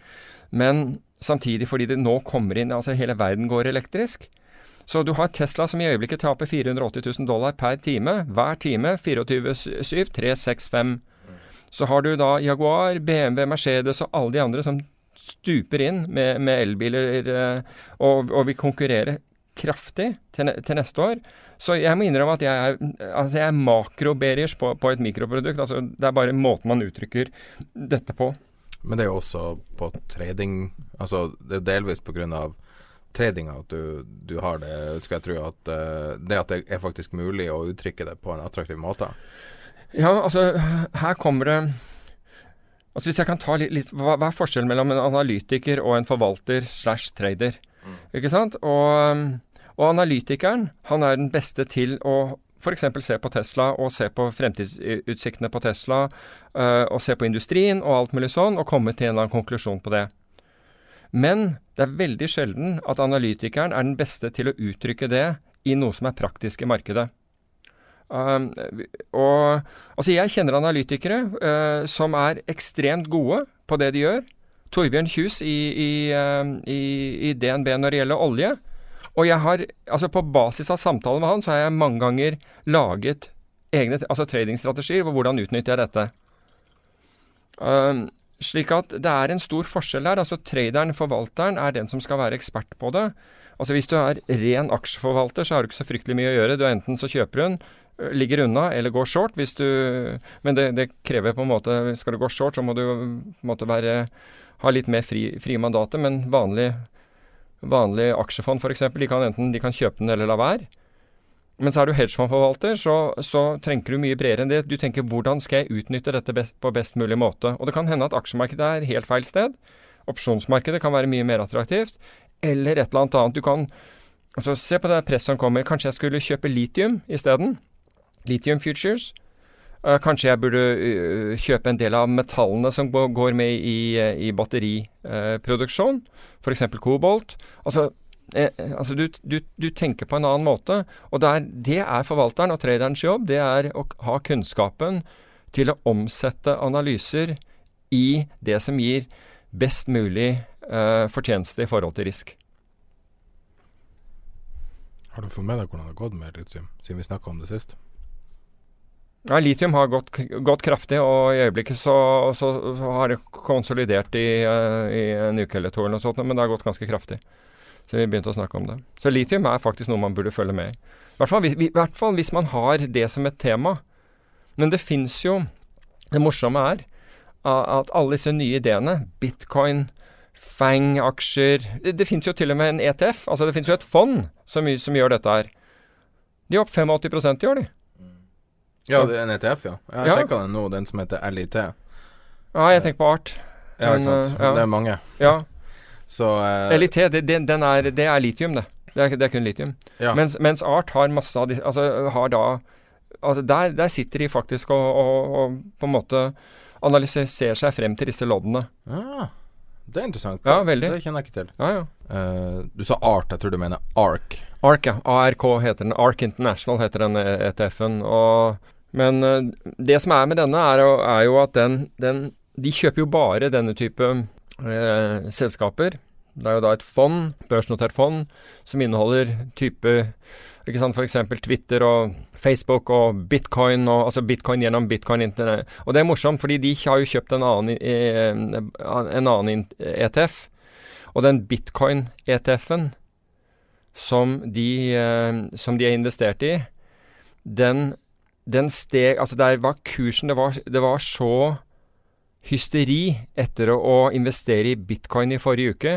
Men samtidig fordi det nå kommer inn Altså hele verden går elektrisk. Så du har Tesla som i øyeblikket taper 480 000 dollar per time. Hver time 24-7, 365. Så har du da Jaguar, BMW, Mercedes og alle de andre som stuper inn med, med elbiler, eh, og, og, vi konkurrerer kraftig til, til, neste år. Så jeg må innrømme at jeg er, altså jeg er makroberiers på, på, et mikroprodukt. Altså det er bare måten man uttrykker dette på. Men det er jo også på trading Altså det er delvis pga. tradinga at du, du, har det, skal jeg tro at uh, det at det er faktisk mulig å uttrykke det på en attraktiv måte? Ja, altså her kommer det Altså Hvis jeg kan ta litt, litt hva, hva, er forskjellen mellom en analytiker og en forvalter slash trader? Mm. Ikke sant? Og, og, analytikeren han er den beste til å f.eks. se på Tesla og se på fremtidsutsiktene på Tesla, øh, og se på industrien og alt mulig sånn, og komme til en eller annen konklusjon på det. Men det er veldig sjelden at analytikeren er den beste til å uttrykke det i noe som er praktisk i markedet. Um, og, altså jeg kjenner analytikere uh, som er ekstremt gode på det de gjør. Torbjørn Kjus i, i, uh, i, i, DNB når det gjelder olje. Og jeg har, altså på basis av samtaler med han, så har jeg mange ganger laget egne altså tradingstrategier for hvordan utnytter jeg dette. Um, slik at det er en stor forskjell der. Altså Traderen, forvalteren, er den som skal være ekspert på det. Altså Hvis du er ren aksjeforvalter, så har du ikke så fryktelig mye å gjøre. Du Enten så kjøper hun, ligger unna, eller går short. hvis du, Men det, det, krever på en måte Skal du gå short, så må du være, ha litt mer fri, frie mandater. Men vanlig, vanlig aksjefond f.eks., de kan enten de kan kjøpe den eller la være. Men så er du hedgefondforvalter, så, så tenker du mye bredere enn det. Du tenker hvordan skal jeg utnytte dette best, på best mulig måte. Og det kan hende at aksjemarkedet er helt feil sted. Opsjonsmarkedet kan være mye mer attraktivt. Eller et eller annet annet. Du kan altså, se på det presset som kommer. Kanskje jeg skulle kjøpe litium isteden. Litium futures. Uh, kanskje jeg burde uh, kjøpe en del av metallene som går med i, uh, i batteriproduksjon. F.eks. kobolt. Altså eh, altså du, du, du, tenker på en annen måte. Og det er, det er forvalteren og traderens jobb. Det er å ha kunnskapen til å omsette analyser i det som gir best mulig uh, fortjeneste i forhold til risk. Har du fått med deg hvordan det har gått med litium, siden vi snakka om det sist? Ja, Litium har gått, gått, kraftig, og i øyeblikket så, så, så har det konsolidert i, uh, i en uke eller to, eller noe sånt, men det har gått ganske kraftig. Så vi begynte å snakke om det. Så litium er faktisk noe man burde følge med i. Hvert fall, I hvert fall hvis man har det som et tema. Men det fins jo Det morsomme er at alle disse nye ideene, bitcoin, Fang-aksjer Det, det fins jo til og med en ETF. Altså det fins jo et fond som, som, gjør dette her. De er opp 85 i år, de. Ja, det er en ETF, ja. Jeg har ja. sjekka den nå, den som heter LIT. Ja, jeg tenker på Art. Ja, ikke sant. Ja. Det er mange. Ja. Så uh, LIT, det, det, er, det, er, litium, det. Det er, det er kun litium. Ja. Mens, mens, Art har masse av de Altså har da altså der, der, sitter de faktisk og, og, og, på en måte analyserer seg frem til disse loddene. Ah, det er interessant. Ja, veldig. Det kjenner jeg ikke til. Ja, ja. Uh, du sa Art, jeg tror du mener ARK. ARK, ja. ARK heter den. ARK International heter den ETF-en. Men uh, det som er med denne, er, er jo at den, den De kjøper jo bare denne type eh, selskaper. Det er jo da et fond, børsnotert fond, som inneholder type ikke sant, f.eks. Twitter og Facebook og bitcoin, og, altså bitcoin gjennom bitcoin internet. Og det er morsomt, fordi de har jo kjøpt en annen, en annen ETF. Og den bitcoin-ETF-en som, de, eh, som de er investert i, den, den steg Altså der var kursen Det var, det var så hysteri etter å investere i bitcoin i forrige uke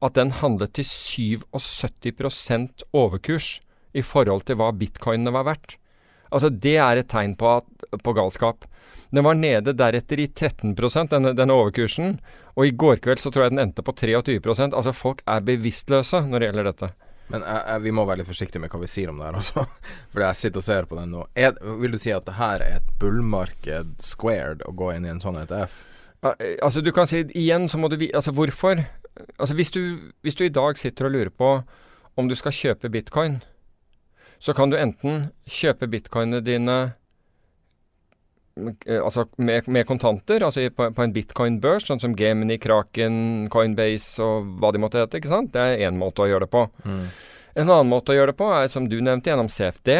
at den handlet til 77% overkurs i forhold til hva bitcoinene var verdt. Altså Det er et tegn på, at, på galskap. Den var nede deretter i 13 denne, denne overkursen. Og i går kveld så tror jeg den endte på 23% Altså folk er bevisstløse når det gjelder dette. Men jeg, vi må være litt forsiktige med hva vi sier om det her også. For jeg sitter og ser på den nå. Er, vil du si at det her er et bullmarked squared å gå inn i en sånn ETF? Eh, altså Du kan si igjen, så må du Altså hvorfor? Altså hvis du, hvis du i dag sitter og lurer på om du skal kjøpe bitcoin, så kan du enten kjøpe bitcoinene dine altså med, med, kontanter, altså på, på en bitcoin-børs, sånn som Gemini, Kraken, Coinbase og hva de måtte hete. ikke sant? Det er én måte å gjøre det på. Mm. En annen måte å gjøre det på er, som du nevnte, gjennom CFD.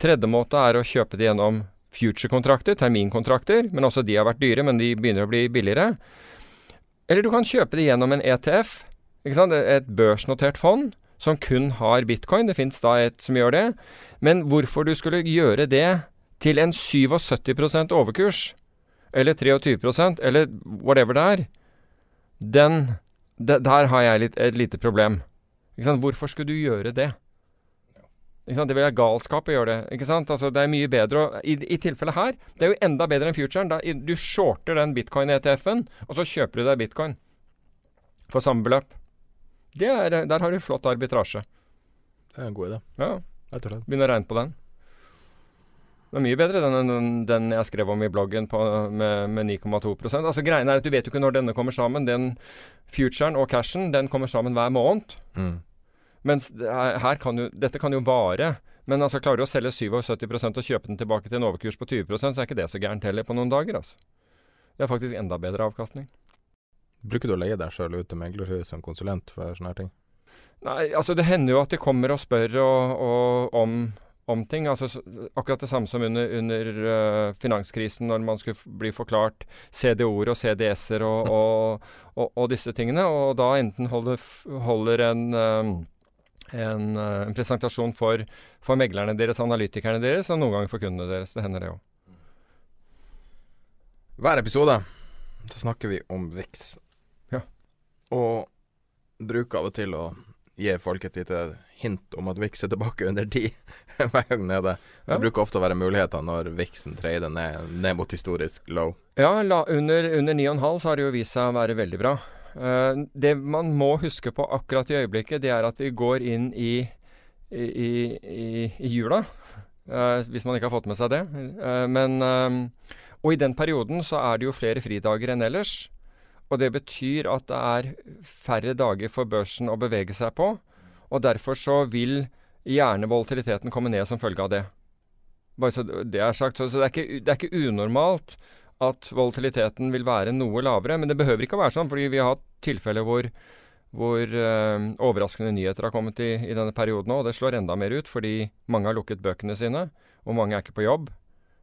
Tredje måte er å kjøpe det gjennom future-kontrakter, terminkontrakter, men også de har vært dyre, men de begynner å bli billigere. Eller du kan kjøpe det gjennom en ETF, et børsnotert fond, som kun har bitcoin. Det fins da et som gjør det. Men hvorfor du skulle gjøre det til en 77% overkurs, eller 23% eller whatever det er, den Der har jeg litt, et lite problem. Hvorfor skulle du gjøre det? Det vil være galskap å gjøre det. Altså, det er mye bedre å I, i tilfellet her, det er jo enda bedre enn futuren. Da, du shorter den bitcoin-ETF-en, og så kjøper du deg bitcoin for samme beløp. Det er, der har du flott arbitrasje. Det er en god idé, Ja. Begynn å regne på den. Det er mye bedre den enn den jeg skrev om i bloggen på, med, med 9,2% Altså Greiene er at du vet jo ikke når denne kommer sammen. Den futuren og cashen den kommer sammen hver måned. Mm. Mens er- her kan jo, dette kan jo vare. Men altså klarer du å selge 77% og kjøpe den tilbake til en overkurs på 20 så er ikke det så gærent heller på noen dager. altså. Det er faktisk enda bedre avkastning. Bruker du å leie deg sjøl ut til meglerhus som konsulent for sånne her ting? Nei, altså det hender jo at de kommer og spør og, og om, om ting. Altså akkurat det samme som under, under uh, finanskrisen, når man skulle bli forklart CDO-er og CDS-er og, og, og, og disse tingene. Og da enten holder, holder en um, en, øh, en presentasjon for, for meglerne deres, analytikerne deres, og noen ganger for kundene deres. Det hender det òg. Hver episode så snakker vi om VIX. Ja. Og bruker av og til å gi folk et lite hint om at VIX er tilbake under ti hver gang nede. Det bruker ofte å være muligheter når Vixen trader ned, ned mot historisk low. Ja, la, under, under 9,5 så har det jo vist seg å være veldig bra. Uh, det man må huske på akkurat i øyeblikket, det er at vi går inn i, i, i, i, jula. Uh, hvis man ikke har fått med seg det. Uh, men Og i den perioden så er det jo flere fridager enn ellers. Og det betyr at det er færre dager for børsen å bevege seg på. Og derfor så vil gjerne volatiliteten komme ned som følge av det. Bare så det er sagt. Så, så det, er ikke, det er ikke unormalt at volatiliteten vil være noe lavere. Men det behøver ikke å være sånn, fordi vi har hatt tilfeller hvor, hvor øh, overraskende nyheter har kommet i, i denne perioden òg. Det slår enda mer ut, fordi mange har lukket bøkene sine, og mange er ikke på jobb.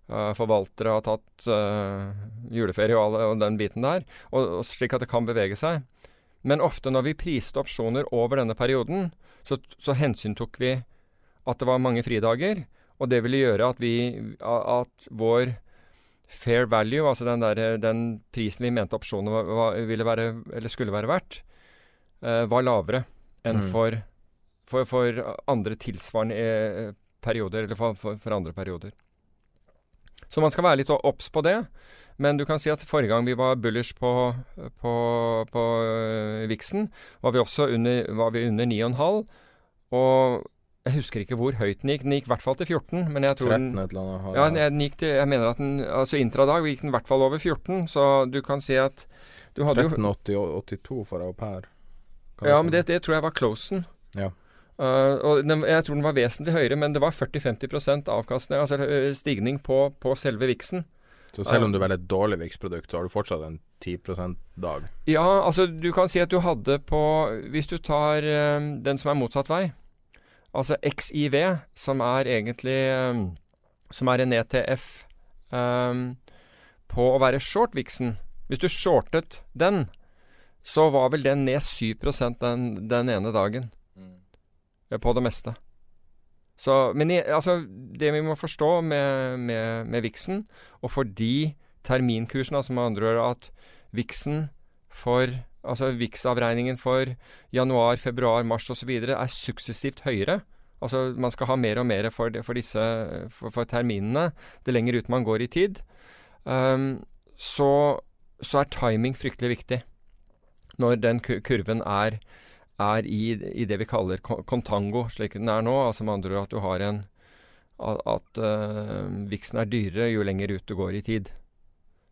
Eh, forvaltere har tatt uh, juleferie og, alle, den biten der, og, og slik at det kan bevege seg. Men ofte når vi priste opsjoner over denne perioden, så, så hensyntok vi at det var mange fridager. Og det ville gjøre at vi at vår fair value, altså den, der, den prisen vi mente opsjonene skulle være verdt, uh, var lavere enn Mm. for, for, for andre tilsvarende eh, perioder, eller for, for andre perioder. Så man skal være litt obs på det. Men du kan si at forrige gang vi var bullish på, på, på øh, Vixen, var vi også under, var vi under 9,5. Og jeg husker ikke hvor høyt den gikk. Den gikk i hvert fall til 14. Men jeg tror 13 den et eller annet. ja, den gikk til, jeg mener at den Altså intradag gikk den i hvert fall over 14, så du kan si at du hadde jo 1382 for au pair. Ja, men det, det tror jeg var closen. Ja. Uh, og den, jeg tror den var vesentlig høyere, men det var 40-50 avkastning, altså stigning på, på selve viksen. Så selv om du velger et dårlig VIX-produkt, så har du fortsatt en 10 %-dag. Ja, altså du kan si at du hadde på Hvis du tar ø, den som er motsatt vei, altså XIV, som er egentlig um, Som er en ETF um, på å være short viksen Hvis du shortet den, så var vel den ned 7% den, den ene dagen. Mm. på det meste. Så, men i, altså, det vi må forstå med, med, med Vixen, og fordi terminkursen, altså med andre ord at Vixen for Altså Vix-avregningen for januar, februar, mars osv. er suksessivt høyere. Altså man skal ha mer og mer for, for disse for, for terminene det lenger ut man går i tid. Um, så, så er timing fryktelig viktig når den kurven er er i, i det vi kaller ko- kontango, slik den er nå. Altså med andre ord at du har en At, uh, viksen er dyrere jo lenger ut du går i tid.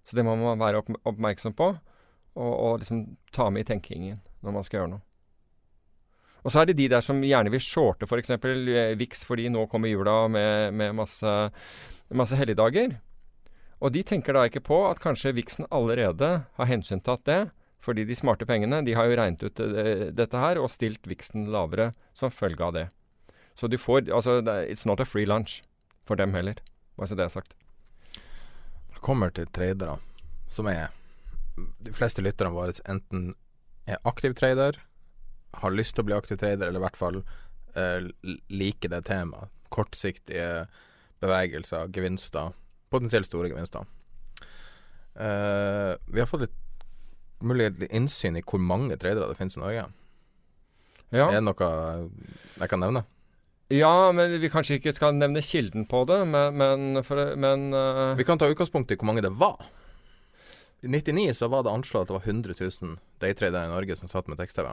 Så det må man være opp, oppmerksom på, og, og liksom ta med i tenkingen når man skal gjøre noe. Og så er det de der som gjerne vil shorte f.eks. For VIX fordi nå kommer jula med, med masse, masse helligdager. Og de tenker da ikke på at kanskje VIX-en allerede har hensyntatt det. Fordi de smarte pengene de har jo regnet ut eh, dette her og stilt VIX-en lavere som følge av det. Så du får Altså, it's not a free lunch for dem heller. Bare så det er sagt. Når det kommer til tradere, som er De fleste lytterne våre enten er aktiv trader, har lyst til å bli aktiv trader, eller i hvert fall eh, liker det temaet. Kortsiktige bevegelser, gevinster. Potensielt store gevinster. Eh, vi har fått litt til innsyn i hvor mange tradere det finnes i Norge. Ja. Er det noe jeg kan nevne? ja, men vi kanskje ikke skal nevne kilden på det, men, men, for, men uh... Vi kan ta utgangspunkt i hvor mange det var. I 99 så var det anslått at det var 100 000 daytradere i Norge som satt med tekst-TV.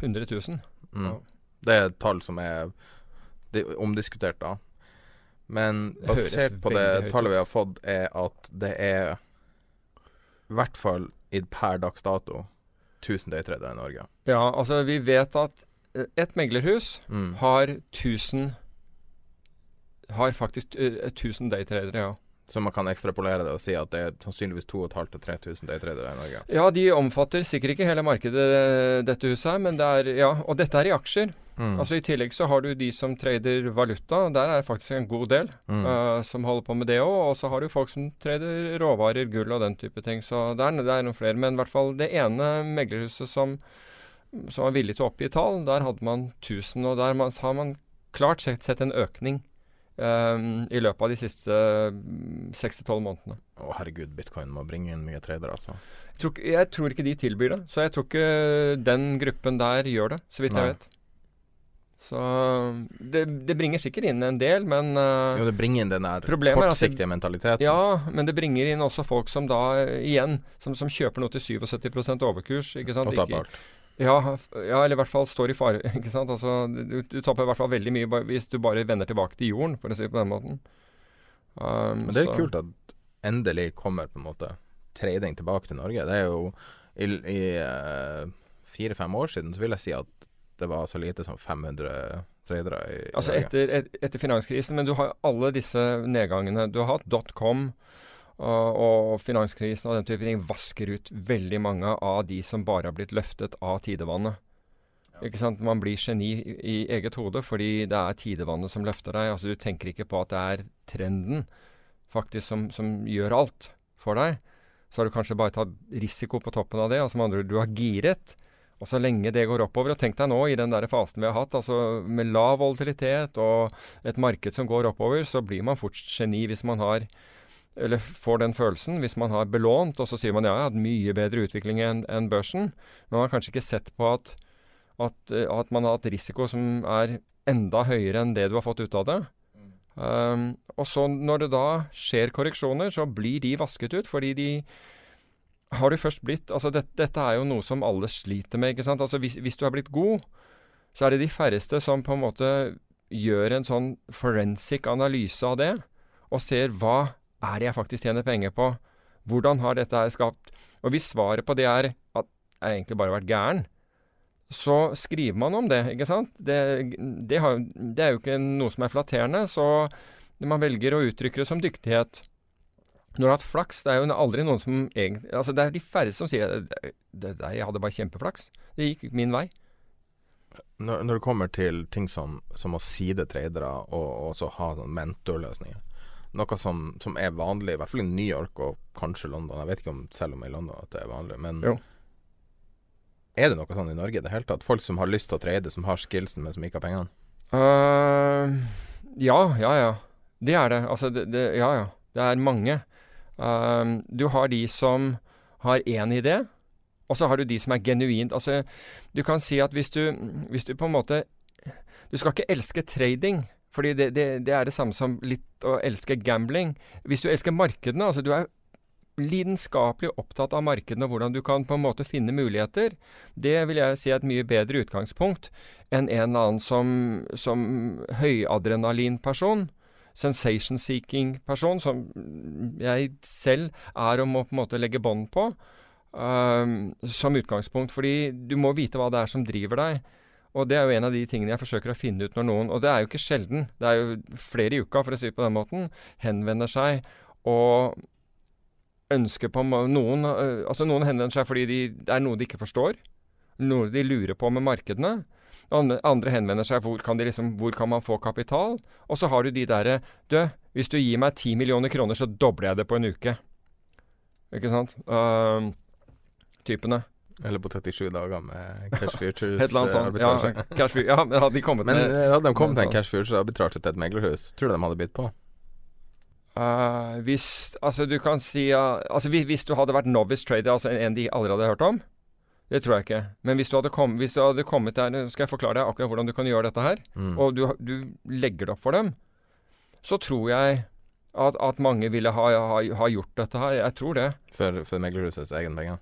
100 000. Mm. Ja. Det er et tall som er er omdiskutert, da. Men basert på det tallet vi har fått, er at det er i hvert fall per dags dato 1000 daytradere i Norge. Ja, altså vi vet at eh, et meglerhus Mm. har 1000 Har faktisk eh, 1000 daytradere, ja. Så man kan ekstrapolere det og si at det er sannsynligvis 2500-3000 daytradere i Norge. Ja, de omfatter sikkert ikke hele markedet, eh, dette huset her, men det er Ja, og dette er i aksjer. Mm. Altså I tillegg så har du de som trader valuta. Der er det faktisk en god del Mm. uh, som holder på med det òg. Og så har du folk som trader råvarer, gull og den type ting. Så det er, det er noen flere. Men i hvert fall det ene meglerhuset som, som var villig til å oppgi tall, der hadde man 1000. Og der man, har man klart sett, sett en økning eh, i løpet av de siste seks til tolv månedene. Å herregud, bitcoin må bringe inn mye tradere, altså. Jeg tror, jeg tror ikke de tilbyr det. Så jeg tror ikke den gruppen der gjør det, så vidt Nei. jeg vet. Så det, det bringer sikkert inn en del, men uh, Jo, det bringer inn den der er det- kortsiktige mentaliteten. Ja, men det bringer inn også folk som da eh, igjen Som, som kjøper noe til 77 overkurs. Ikke sant? Og taper alt. Ja, ja, eller i hvert fall står i fare. Ikke sant? Altså, du, du taper i hvert fall veldig mye hvis du bare vender tilbake til jorden, for å si det på den måten. Um, Men det er så- kult at endelig kommer på en måte trading tilbake til Norge. Det er jo i, i eh, fire-fem år siden så vil jeg si at det var så lite som 500 tradere i, i Altså Norge. etter, et, etter finanskrisen, men du har alle disse nedgangene. Du har hatt dotcom. Og finanskrisen og den type ting vasker ut veldig mange av de som bare har blitt løftet av tidevannet. Ikke sant? Man blir geni i, i eget hode fordi det er tidevannet som løfter deg. Altså Du tenker ikke på at det er trenden faktisk som, som gjør alt for deg. Så har du kanskje bare tatt risiko på toppen av det. Altså med andre du har giret. Og så lenge det går oppover, og tenk deg nå i den der fasen vi har hatt, altså med lav volatilitet og et marked som går oppover, så blir man fort geni hvis man har eller får den følelsen hvis man har belånt, og så sier man ja, jeg har hatt mye bedre utvikling enn en børsen. Men man har kanskje ikke sett på at, at, eh, at man har hatt risiko som er enda høyere enn det du har fått ut av det. Um, og så når det da skjer korreksjoner, så blir de vasket ut, fordi de har du først blitt Altså det, dette er jo noe som alle sliter med, ikke sant. Altså hvis, hvis du er blitt god, så er det de færreste som på en måte gjør en sånn forensic analyse av det, og ser hva er det jeg faktisk tjener penger på? Hvordan har dette her skapt Og hvis svaret på det er at jeg egentlig bare har vært gæren, så skriver man om det, ikke sant? Det, det, har, det er jo ikke noe som er flatterende, så man velger å uttrykke det som dyktighet. Når du har hatt flaks, det er jo aldri noen som egentlig Altså, det er de færreste som sier det, jeg hadde bare kjempeflaks. Det gikk min vei. Når, når det kommer til ting som, som å side tradere og og ha sånn mentorløsninger Noe som, som er vanlig, i hvert fall i New York og kanskje London. Jeg vet ikke om selv om i London at det er vanlig, men Jo. er det noe sånn i Norge i det hele tatt? Folk som har lyst til å trade, som har skillsen, men som ikke har pengene? Uh, ja, ja, ja. Det er det. Altså, det, det, ja, ja. Det er mange. Uh, du har de som har én idé, og så har du de som er genuint Altså, du kan si at hvis du, hvis du på en måte Du skal ikke elske trading, fordi det, det, det er det samme som litt å elske gambling. Hvis du elsker markedene, altså du er lidenskapelig opptatt av markedene og hvordan du kan på en måte finne muligheter, det vil jeg si er et mye bedre utgangspunkt enn en eller annen som, som høyadrenalinperson. Sensation-seeking-person, som jeg selv er og må på en måte legge bånd på, um, som utgangspunkt. Fordi du må vite hva det er som driver deg. Og det er jo en av de tingene jeg forsøker å finne ut når noen, og det er jo ikke sjelden, det er jo flere i uka, for å si det på den måten, henvender seg og ønsker på noen øh, Altså noen henvender seg fordi de, det er noe de ikke forstår. Noe de lurer på med markedene. Andre, henvender seg hvor kan, liksom, hvor kan man få kapital? Og så har du de derre Du, hvis du gir meg 10 millioner kroner, så dobler jeg det på en uke. Ikke sant? Uh, typene. Eller på 37 dager med cash futures Et eller annet sånt. Ja, cash, ja, men hadde de kommet Men med eh, hadde de kommet med en cash futures arbitrasje til et meglerhus, tror du de hadde bitt på? Uh, hvis Altså, du kan si uh, Altså, hvis, hvis du hadde vært novice trader, altså en, en de aldri hadde hørt om Det tror jeg ikke. Men hvis du hadde, kom, hvis du hadde kommet der Nå skal jeg forklare deg akkurat hvordan du kan gjøre dette her. Mm. Og du, du legger det opp for dem. Så tror jeg at, at mange ville ha, ha, ha gjort dette her. Jeg tror det. For, for meglerhusets egen penger.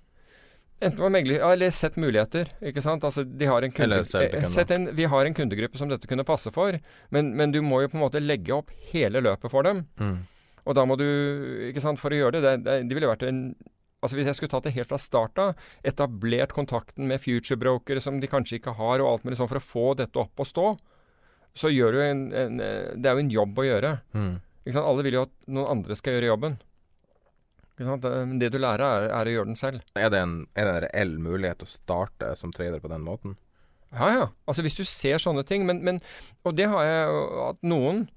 Enten var megler, eller sett muligheter. ikke sant? Altså, de har en kunde, eh, sett en, Vi har en kundegruppe som dette kunne passe for, men, men du må jo på en måte legge opp hele løpet for dem. Mm. Og da må du, ikke sant, for å gjøre det Det, det, det ville vært en Altså Hvis jeg skulle tatt det helt fra start av, etablert kontakten med future-brokere som de kanskje ikke har, og alt mulig sånn for å få dette opp og stå, så gjør du en, en eh, Det er jo en jobb å gjøre. Mm. Alle vil jo at noen andre skal gjøre jobben. Men det du lærer, er, er å gjøre den selv. Er, det en, er det en reell mulighet å starte som trader på den måten? Ja, ja. Altså hvis du ser sånne ting. Men, men Og det har jeg at noen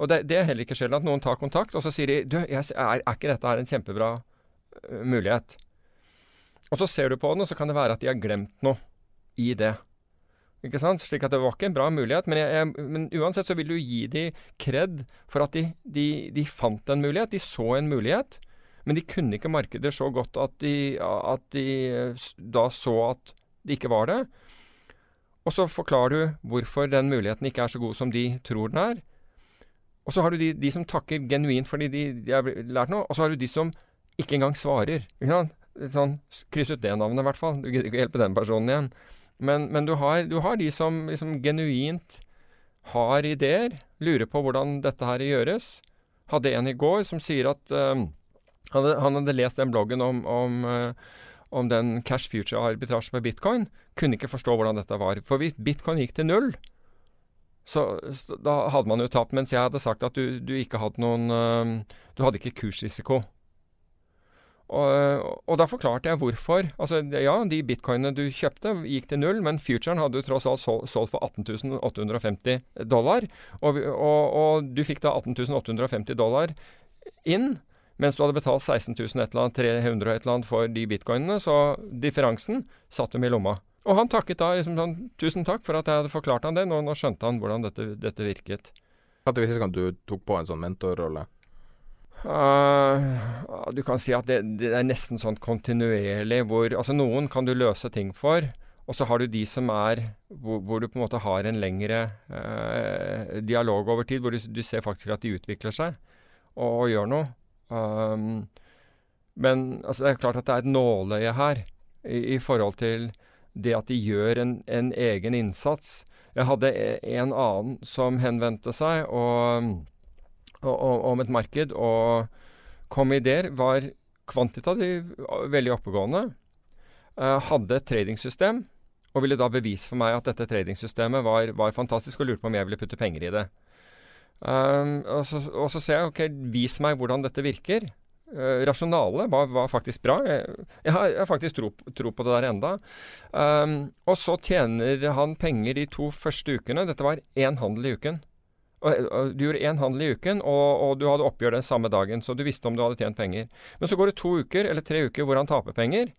Og det, det er heller ikke sjelden at noen tar kontakt, og så sier de du, jeg, er, er ikke dette her en kjempebra uh, mulighet? Og så ser du på den, og så kan det være at de har glemt noe i det. Ikke sant? Slik at det var ikke en bra mulighet. Men, jeg, jeg, men uansett så vil du gi de kred for at de, de, de fant en mulighet. De så en mulighet. Men de kunne ikke markedet så godt at de, at de da så at det ikke var det. Og så forklarer du hvorfor den muligheten ikke er så god som de tror den er. Og så har du de, de som takker genuint fordi de, de har lært noe, og så har du de som ikke engang svarer. Ikke? Sånn, kryss ut det navnet, i hvert fall. Du gidder ikke hjelpe den personen igjen. Men, men du, har, du har de som liksom genuint har ideer, lurer på hvordan dette her gjøres. Hadde en i går som sier at eh, han, hadde, han hadde lest den bloggen om, om, eh, om den cash future-arbitrasjen med bitcoin. Kunne ikke forstå hvordan dette var. For hvis bitcoin gikk til null, så, så da hadde man jo tapt. Mens jeg hadde sagt at du, du ikke hadde noen eh, Du hadde ikke kursrisiko. Og, og da forklarte jeg hvorfor. Altså, ja, de bitcoinene du kjøpte, gikk til null, men futuren hadde du tross alt sol- solgt for 18 850 dollar. Og, og, og du fikk da 18 850 dollar inn, mens du hadde betalt 16 000 et eller annet, 300 et eller annet for de bitcoinene. Så differansen satt dem i lomma. Og han takket da liksom sånn Tusen takk for at jeg hadde forklart han det. Nå, nå skjønte han hvordan dette, dette virket. Hadde det sist gang du tok på en sånn mentorrolle? Uh, du kan si at det, det er nesten sånn kontinuerlig hvor Altså noen kan du løse ting for, og så har du de som er hvor, hvor du på en måte har en lengre eh, dialog over tid, hvor du, du ser faktisk at de utvikler seg og, og gjør noe. Um, men altså, det er klart at det er et nåløye her i, i forhold til det at de gjør en, en egen innsats. Jeg hadde e- en annen som henvendte seg, og og, og, om et marked, og kom med ideer. Var kvantitativ veldig oppegående. Uh, hadde et tradingsystem, og ville da bevise for meg at dette tradingsystemet var, var fantastisk, og lurte på om jeg ville putte penger i det. Um, og, så, og så ser jeg ok, vis meg hvordan dette virker. Uh, rasjonalet var, var faktisk bra. Jeg, jeg, har, jeg har faktisk tro, tro på det der enda. Um, og så tjener han penger de to første ukene. Dette var én handel i uken. Og, og Du gjorde én handel i uken, og, og du hadde oppgjør den samme dagen, så du visste om du hadde tjent penger. Men så går det to uker, eller tre uker, hvor han taper penger.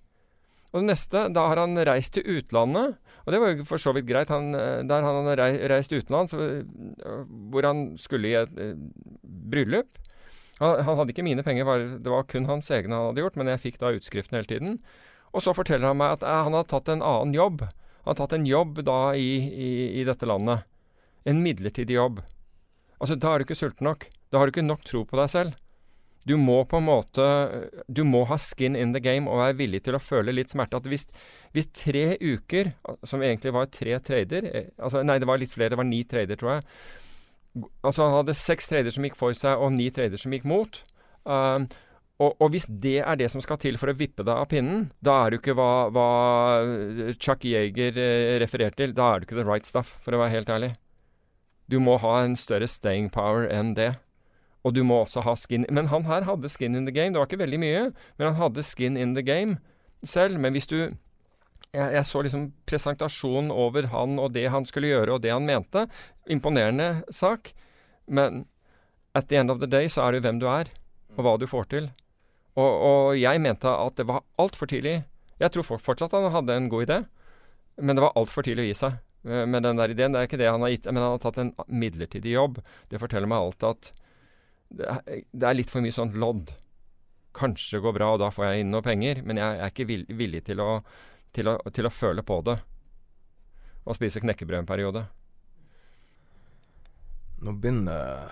Og det neste, da har han reist til utlandet, og det var jo for så vidt greit. Han, eh, der han hadde reist utenlands, øh, hvor han skulle i et eh, bryllup. Han, han hadde ikke mine penger, det var kun hans egne han hadde gjort, men jeg fikk da utskriften hele tiden. Og så forteller han meg at eh, han hadde tatt en annen jobb. Han hadde tatt en jobb da i, i, i dette landet. En midlertidig jobb. Altså, da er du ikke sulten nok. Da har du ikke nok tro på deg selv. Du må på en måte Du må ha skin in the game og være villig til å føle litt smerte. At hvis, hvis tre uker, som egentlig var tre trader eh, altså Nei, det var litt flere, det var ni trader, tror jeg. Altså Han hadde seks trader som gikk for seg, og ni trader som gikk mot. Um, og, og hvis det er det som skal til for å vippe deg av pinnen, da er du ikke hva, hva Chuck Yeager eh, refererte til. Da er du ikke the right stuff, for å være helt ærlig. Du må ha en større staying power enn det. Og du må også ha skin Men han her hadde skin in the game. Det var ikke veldig mye, men han hadde skin in the game selv. Men hvis du jeg, jeg så liksom presentasjonen over han og det han skulle gjøre, og det han mente. Imponerende sak. Men at the end of the day så er det jo hvem du er, og hva du får til. Og, og jeg mente at det var altfor tidlig. Jeg tror for- fortsatt han hadde en god idé, men det var altfor tidlig å gi seg eh, med den der ideen. Det er ikke det han har gitt, men han har tatt en midlertidig jobb. Det forteller meg alt at det er, litt for mye sånn lodd. Kanskje det går bra, og da får jeg inn noe penger, men jeg er ikke villig til å til å, til å føle på det. Og spise knekkebrød en periode. Nå begynner,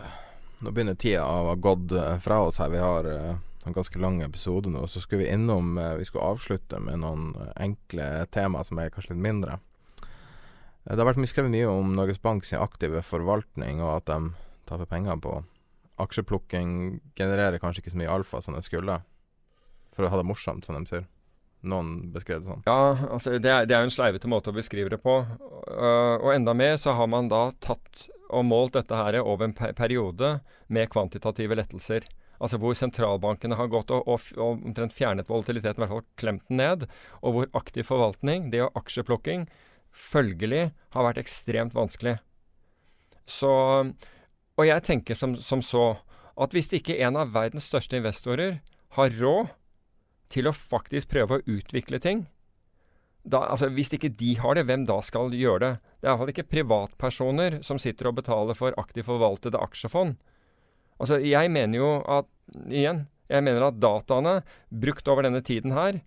nå begynner tida å ha gått eh, fra oss her. Vi har eh, en ganske lang episode nå. Så skulle vi innom eh, Vi skulle avslutte med noen enkle tema som er kanskje litt mindre. Det har vært skrevet mye om Norges Bank sin aktive forvaltning, og at de taper penger på aksjeplukking. Genererer kanskje ikke så mye alfa som det skulle. For å ha det morsomt, som de sier. Noen beskrev det sånn. Ja, altså det er, det er jo en sleivete måte å beskrive det på. Uh, og enda mer så har man da tatt og målt dette her over en pe periode med kvantitative lettelser. Altså hvor sentralbankene har gått og, og, og omtrent fjernet volatiliteten, i hvert fall klemt den ned. Og hvor aktiv forvaltning, det og aksjeplukking, følgelig har vært ekstremt vanskelig. Så Og jeg tenker som, som så at hvis ikke en av verdens største investorer har råd til å faktisk prøve å utvikle ting da, altså Hvis ikke de har det, hvem da skal gjøre det? Det er iallfall ikke privatpersoner som sitter og betaler for aktivt forvaltede aksjefond. Altså, jeg mener jo at Igjen, jeg mener at dataene brukt over denne tiden her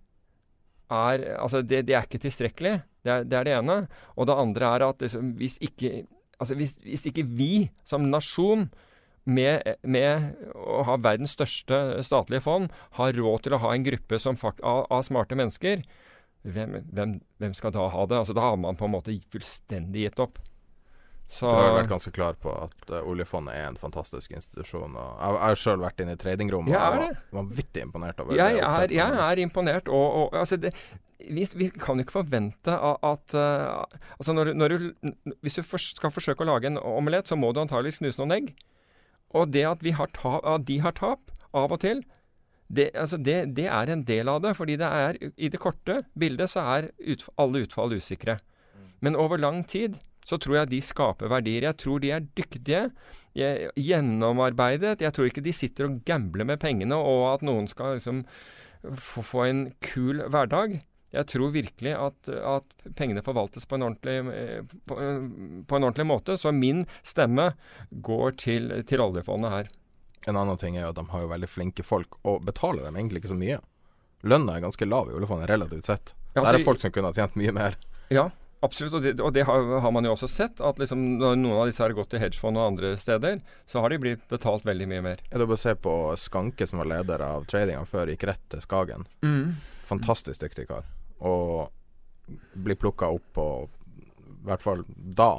er Altså, det, det er ikke tilstrekkelig. Det er, det er, det ene. Og det andre er at hvis, ikke, altså, hvis, hvis ikke vi som nasjon med, med, å ha verdens største statlige fond, har råd til å ha en gruppe fakt, av, av, smarte mennesker, hvem, hvem, hvem, skal da ha det? Altså, da har man på en måte fullstendig gitt opp. Så, du har vært ganske klar på at uh, oljefondet er en fantastisk institusjon. Jeg har sjøl vært inne i tradingrommet og var vanvittig imponert over jeg det. Er, jeg er imponert. Og, og altså det, vi, vi, kan ikke forvente at uh, altså når, når du, Hvis du skal forsøke å lage en omelett, så må du antageligvis knuse noen egg. Og det at, har tap, at de har tap av og til, det, altså det, det, er en del av det. fordi det er, i det korte bildet så er ut, alle utfall usikre. Men over lang tid så tror jeg de skaper verdier. Jeg tror de er dyktige, gjennomarbeidet. Jeg tror ikke de sitter og gambler med pengene, og at noen skal liksom få, få en kul hverdag. Jeg tror virkelig at, at pengene forvaltes på en, på, på en, ordentlig, måte. Så min stemme går til, til oljefondet her. En annen ting er jo at de har jo veldig flinke folk, og betaler dem egentlig ikke så mye. Lønna er ganske lav i oljefondet relativt sett. Ja, altså, det er folk som kunne ha tjent mye mer. Ja, Absolutt, og det, og det har, har, man jo også sett. At liksom når noen av disse har gått til hedgefond og andre steder, så har de blitt betalt veldig mye mer. Ja, er bare se på Skanke, som var leder av tradinga før, gikk rett til Skagen. Mm. Fantastisk dyktig kar. Og blir plukka opp på I hvert fall da.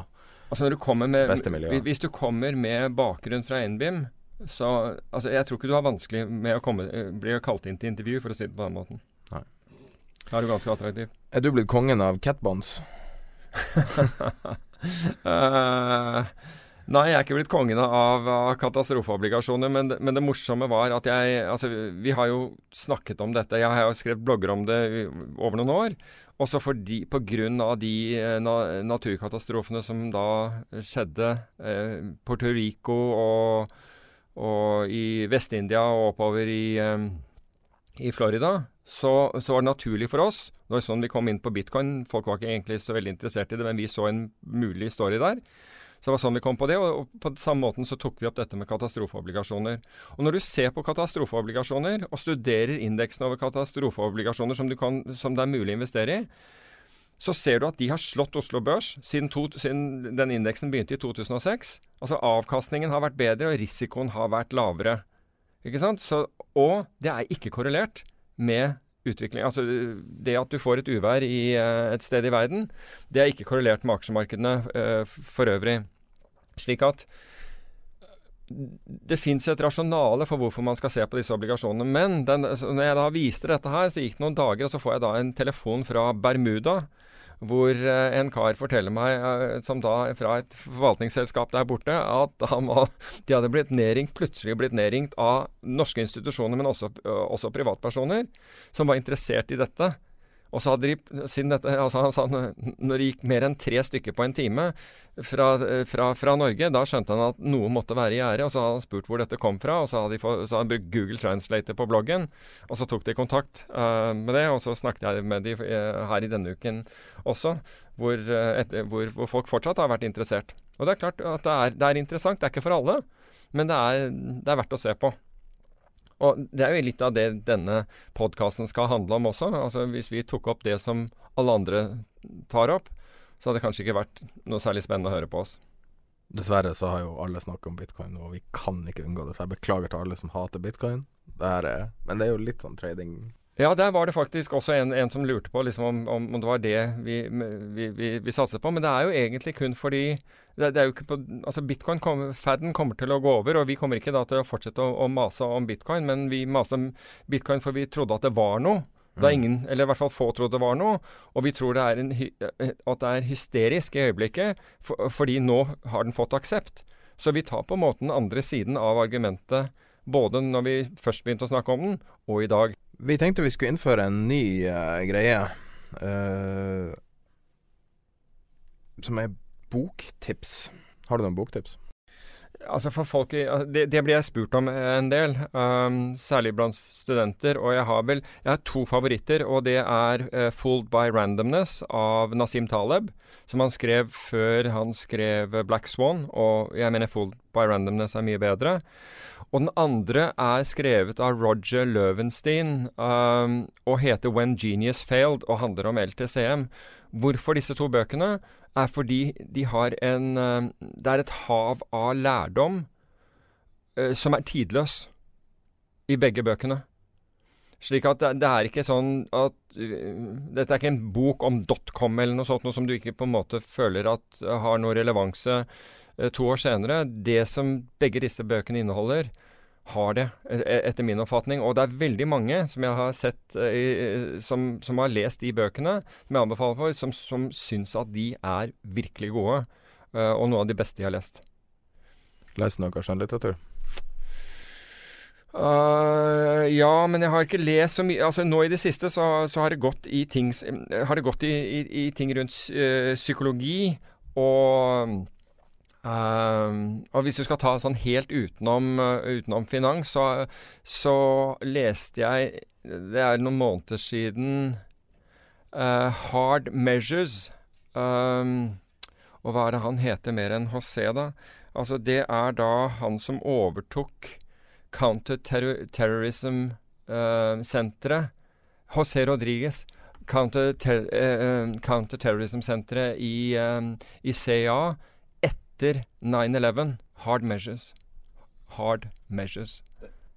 Altså når du kommer med, beste miljøet. Hvis du kommer med bakgrunn fra NBIM, så altså Jeg tror ikke du har vanskelig med å komme, bli kalt inn til intervju, for å si det på den måten. Nei. Da er du ganske attraktiv. Er du blitt kongen av catbonds? Uh, nei, jeg er ikke blitt kongen av, av katastrofeobligasjoner, men, men, det morsomme var at jeg Altså, vi har jo snakket om dette. Jeg har jo skrevet blogger om det over noen år. Også fordi, på grunn av de eh, na, naturkatastrofene som da skjedde eh, Puerto Rico og, og i Vest-India og oppover i, eh, i Florida, så, så, var det naturlig for oss Det var sånn vi kom inn på bitcoin. Folk var ikke egentlig så veldig interessert i det, men vi så en mulig story der. Så det var sånn vi kom på det, og, på samme måten så tok vi opp dette med katastrofeobligasjoner. Og når du ser på katastrofeobligasjoner, og studerer indeksen over katastrofeobligasjoner som, kan, som det er mulig å investere i, så ser du at de har slått Oslo Børs siden, to, siden den indeksen begynte i 2006. Altså avkastningen har vært bedre, og risikoen har vært lavere. Ikke sant? Så, og det er ikke korrelert med utvikling. Altså det at du får et uvær i uh, et sted i verden, det er ikke korrelert med aksjemarkedene uh, for øvrig. Slik at det fins et rasjonale for hvorfor man skal se på disse obligasjonene. Men den, når jeg da viste dette her, så gikk det noen dager, og så får jeg da en telefon fra Bermuda hvor eh, en kar forteller meg, eh, som da fra et forvaltningsselskap der borte, at var, de hadde blitt nedringt, plutselig blitt nedringt av norske institusjoner, men også, også privatpersoner, som var interessert i dette. Og så hadde de, siden dette, altså han sa når det gikk mer enn tre stykker på en time fra, fra, fra Norge, da skjønte han at noe måtte være i gjære. Og så hadde han spurt hvor dette kom fra, og så hadde, de få, så hadde han brukt Google Translator på bloggen. Og så tok de kontakt uh, med det, og så snakket jeg med de uh, her i denne uken også, hvor, uh, etter, hvor, hvor, folk fortsatt har vært interessert. Og det er klart at det er, det er interessant. Det er ikke for alle, men det er, det er verdt å se på. Og det er jo litt av det denne podkasten skal handle om også. Altså Hvis vi tok opp det som alle andre tar opp, så hadde det kanskje ikke vært noe særlig spennende å høre på oss. Dessverre så har jo alle snakket om bitcoin, og vi kan ikke unngå det. Så jeg beklager til alle som hater bitcoin. Det er, men det er jo litt sånn trading ja, der var det faktisk også en, en som lurte på liksom, om, om, det var det vi, vi, vi, vi, satset på. Men det er jo egentlig kun fordi det, det er jo ikke på, altså Bitcoin, kom, faden kommer til å gå over, og vi kommer ikke da til å fortsette å, å mase om bitcoin. Men vi maser om bitcoin for vi trodde at det var noe. Da mm. ingen, eller i hvert fall få trodde det var noe. Og vi tror det er en, at det er hysterisk i øyeblikket, for, fordi nå har den fått aksept. Så vi tar på en måte den andre siden av argumentet både når vi først begynte å snakke om den, og i dag. Vi tenkte vi skulle innføre en ny uh, greie. Uh, som er boktips. Har du noen boktips? Altså for folk det, det, blir jeg spurt om en del, um, særlig blant studenter. Og jeg har vel jeg har to favoritter, og det er uh, 'Fooled by Randomness' av Nasim Taleb, som han skrev før han skrev 'Black Swan'. Og jeg mener 'Fooled by Randomness' er mye bedre. Og den andre er skrevet av Roger Løvenstein um, og heter 'When Genius Failed' og handler om LTCM. Hvorfor disse to bøkene? Er fordi de har en uh, Det er et hav av lærdom uh, som er tidløs i begge bøkene. Slik at det, det er ikke sånn at uh, Dette er ikke en bok om dotcom eller noe sånt, noe som du ikke på en måte føler at har noe relevanse Eh, to år senere. Det som begge disse bøkene inneholder, har det, e, e, etter min oppfatning. Og det er veldig mange som jeg har sett eh, som, som, har lest de bøkene, som jeg anbefaler for, som, som syns at de er virkelig gode. Eh, og noe av de beste jeg har lest. Leser du noe skjønnlitteratur? Uh, ja, men jeg har ikke lest så mye Altså Nå i det siste så, så har det gått i ting, har det gått i, i, i ting rundt uh, psykologi og Uh, og hvis du skal ta sånn helt utenom, uh, utenom finans, så, så, leste jeg Det er noen måneder siden uh, Hard Measures. Um, og hva er det han heter mer enn José, da? Altså, det er da han som overtok Counterterrorism-senteret. José Rodriguez. Counterterrorism-senteret i, i CA etter 9-11. Hard measures. Hard measures.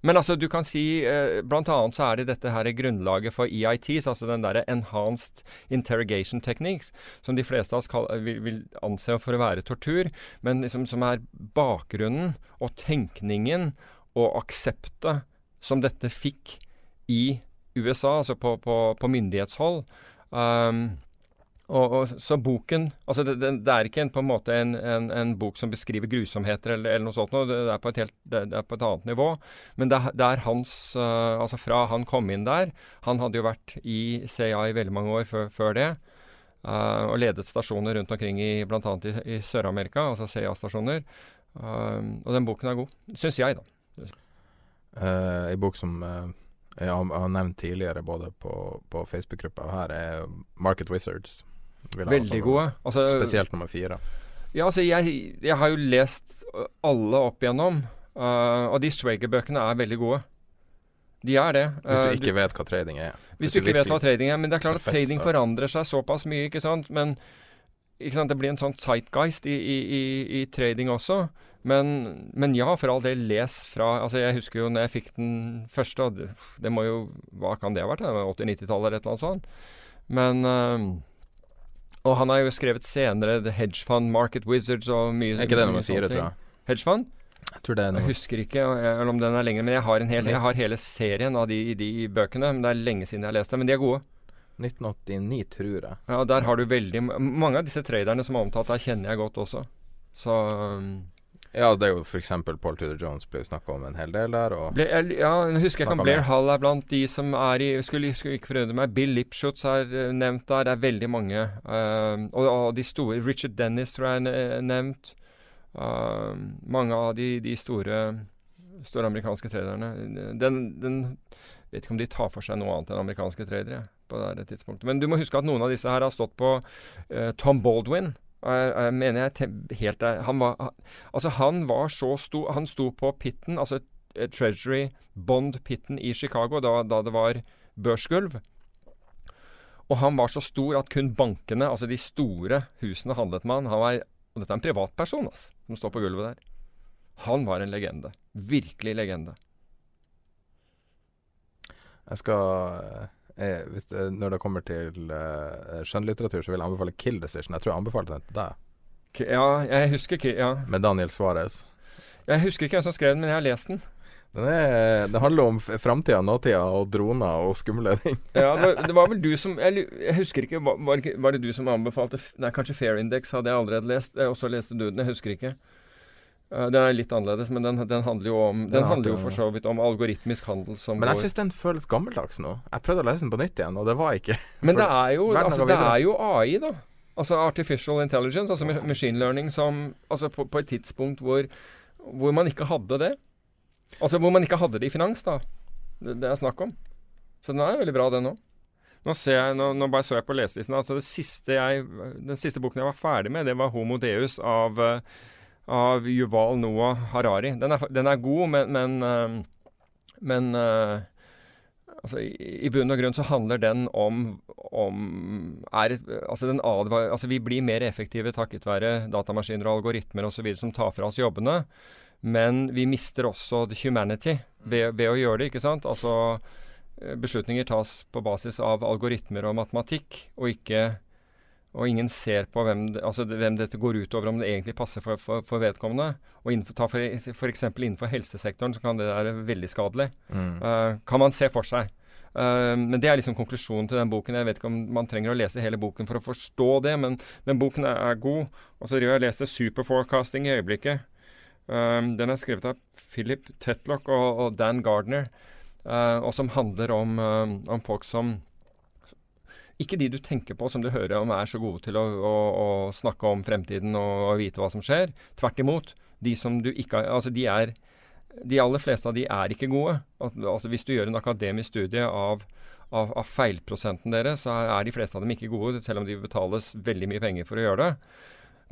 Men altså, du kan si eh, Blant annet så er det dette her grunnlaget for EITs, altså den derre Enhanced Interrogation Techniques, som de fleste av oss kall, vil, vil, anse for å være tortur, men liksom, som er bakgrunnen og tenkningen og akseptet som dette fikk i USA, altså på, på, på myndighetshold. Um, og, og, så boken altså det, det, det, er ikke en, på en måte en, en, en bok som beskriver grusomheter eller, eller noe sånt. Noe. Det, er helt, det, er på et annet nivå. Men det, er hans uh, Altså fra han kom inn der Han hadde jo vært i CIA i veldig mange år før, før det. Uh, og ledet stasjoner rundt omkring i bl.a. i, i Sør-Amerika, altså CIA-stasjoner. Uh, og den boken er god. Syns jeg, da. Uh, en bok som jeg har, nevnt tidligere både på, på Facebook-gruppa og her, er Market Wizards. Veldig gode. Altså, spesielt nummer fire. Ja, altså jeg, jeg, har jo lest alle opp igjennom, uh, og de Swagger-bøkene er veldig gode. De er det. Hvis du uh, ikke du, vet hva trading er. Hvis, hvis du, ikke vet hva trading er. Men det er klart at trading forandrer seg såpass mye, ikke sant. Men ikke sant? det blir en sånn sightguist i, i, i, i trading også. Men, men, ja, for all del, les fra Altså, jeg husker jo når jeg fikk den første, det, må jo Hva kan det ha vært? 80-90-tallet eller et eller annet sånt. Men uh, og han har jo skrevet senere The Hedge Fund, Market Wizards og mye Er ikke det nummer fire, tror jeg? Hedge Fund? Jeg tror det er noe. Jeg husker ikke eller om den er lenger, men jeg har, hel, jeg har hele serien av de, de, bøkene. Men det er lenge siden jeg har lest dem, men de er gode. 1989, tror jeg. Ja, der har du veldig Mange av disse traderne som er omtalt der, kjenner jeg godt også. Så um, ja, det er jo f.eks. Paul Tudor Jones ble snakka om en hel del der. Blair, ja, jeg husker jeg kan Blair Hall er blant de som er i Skulle, skulle ikke forundre meg. Bill Lipschutz er uh, nevnt der. Det er veldig mange. Uh, og, og, de store Richard Dennis tror jeg er nevnt. Uh, mange av de, de store, store amerikanske traderne. Den, den vet ikke om de tar for seg noe annet enn amerikanske tradere på det tidspunktet. Men du må huske at noen av disse her har stått på uh, Tom Baldwin. Jeg, jeg mener jeg helt Han var Altså, han var så stor Han sto på pitten, altså eh, Treasury Bond-pitten i Chicago da, da det var børsgulv. Og han var så stor at kun bankene, altså de store husene, handlet med han. han var, og dette er en privatperson altså, som står på gulvet der. Han var en legende. Virkelig legende. Jeg skal eh, hvis det, Når det kommer til eh, skjønnlitteratur, så vil jeg anbefale 'Kill Decision'. Jeg tror jeg anbefalte den til deg. Ja, jeg husker ikke ja. Med Daniel Suárez. Jeg husker ikke hvem som skrev den, men jeg har lest den. Den er, det handler om framtida, nåtida og droner og skumle ting. Ja, det var, det var vel du som Jeg, jeg husker ikke var, var det du som anbefalte Nei, kanskje Fair Index hadde jeg allerede lest. Og også leste du den. Jeg husker ikke. Eh, den er litt annerledes, men den, den handler jo om Den, Den handler jo for så vidt om algoritmisk handel som Men jeg syns den føles gammeldags nå. Jeg prøvde å lese den på nytt igjen, og det var ikke Men det er jo, altså, det er jo AI, da. Altså artificial intelligence, altså ma- machine learning som Altså på, på et tidspunkt hvor, hvor man ikke hadde det. Altså hvor man ikke hadde det i finans, da. Det, det er snakk om. Så den er veldig bra, den òg. Nå, ser jeg, nå, nå bare så jeg på leselisten. Altså det siste jeg, den siste boken jeg var ferdig med, det var 'Homo Deus' av, eh, av Yuval Noah Harari. Den er, den er god, men, men, eh, men eh, Altså, i, I bunn og grunn så handler den om, om er altså, den advar, altså Vi blir mer effektive takket være datamaskiner og algoritmer osv. som tar fra oss jobbene. Men vi mister også the humanity ved, ved å gjøre det. ikke sant? Altså eh, Beslutninger tas på basis av algoritmer og matematikk, og ikke og ingen ser på hvem, altså hvem dette går ut over, om det egentlig passer for, for, for vedkommende. Og innenfor, ta for, for innenfor helsesektoren så kan det være veldig skadelig. mm. Uh, kan man se for seg. Uh, men det er liksom konklusjonen til den boken. Jeg vet ikke om man trenger å lese hele boken for å forstå det, men, men boken er, er god. Og så driver jeg og leser Superforecasting i øyeblikket. Uh, den er skrevet av Philip Tetlock og, og Dan Gardner, og som handler om, om folk som ikke de du tenker på som du hører om er så gode til å, å, å snakke om fremtiden og, og vite hva som skjer. Tvert imot. De som du ikke har Altså, de er De aller fleste av de er ikke gode. Altså, hvis du gjør en akademisk studie av, av, av feilprosenten deres, så er de fleste av dem ikke gode, selv om de betales veldig mye penger for å gjøre det.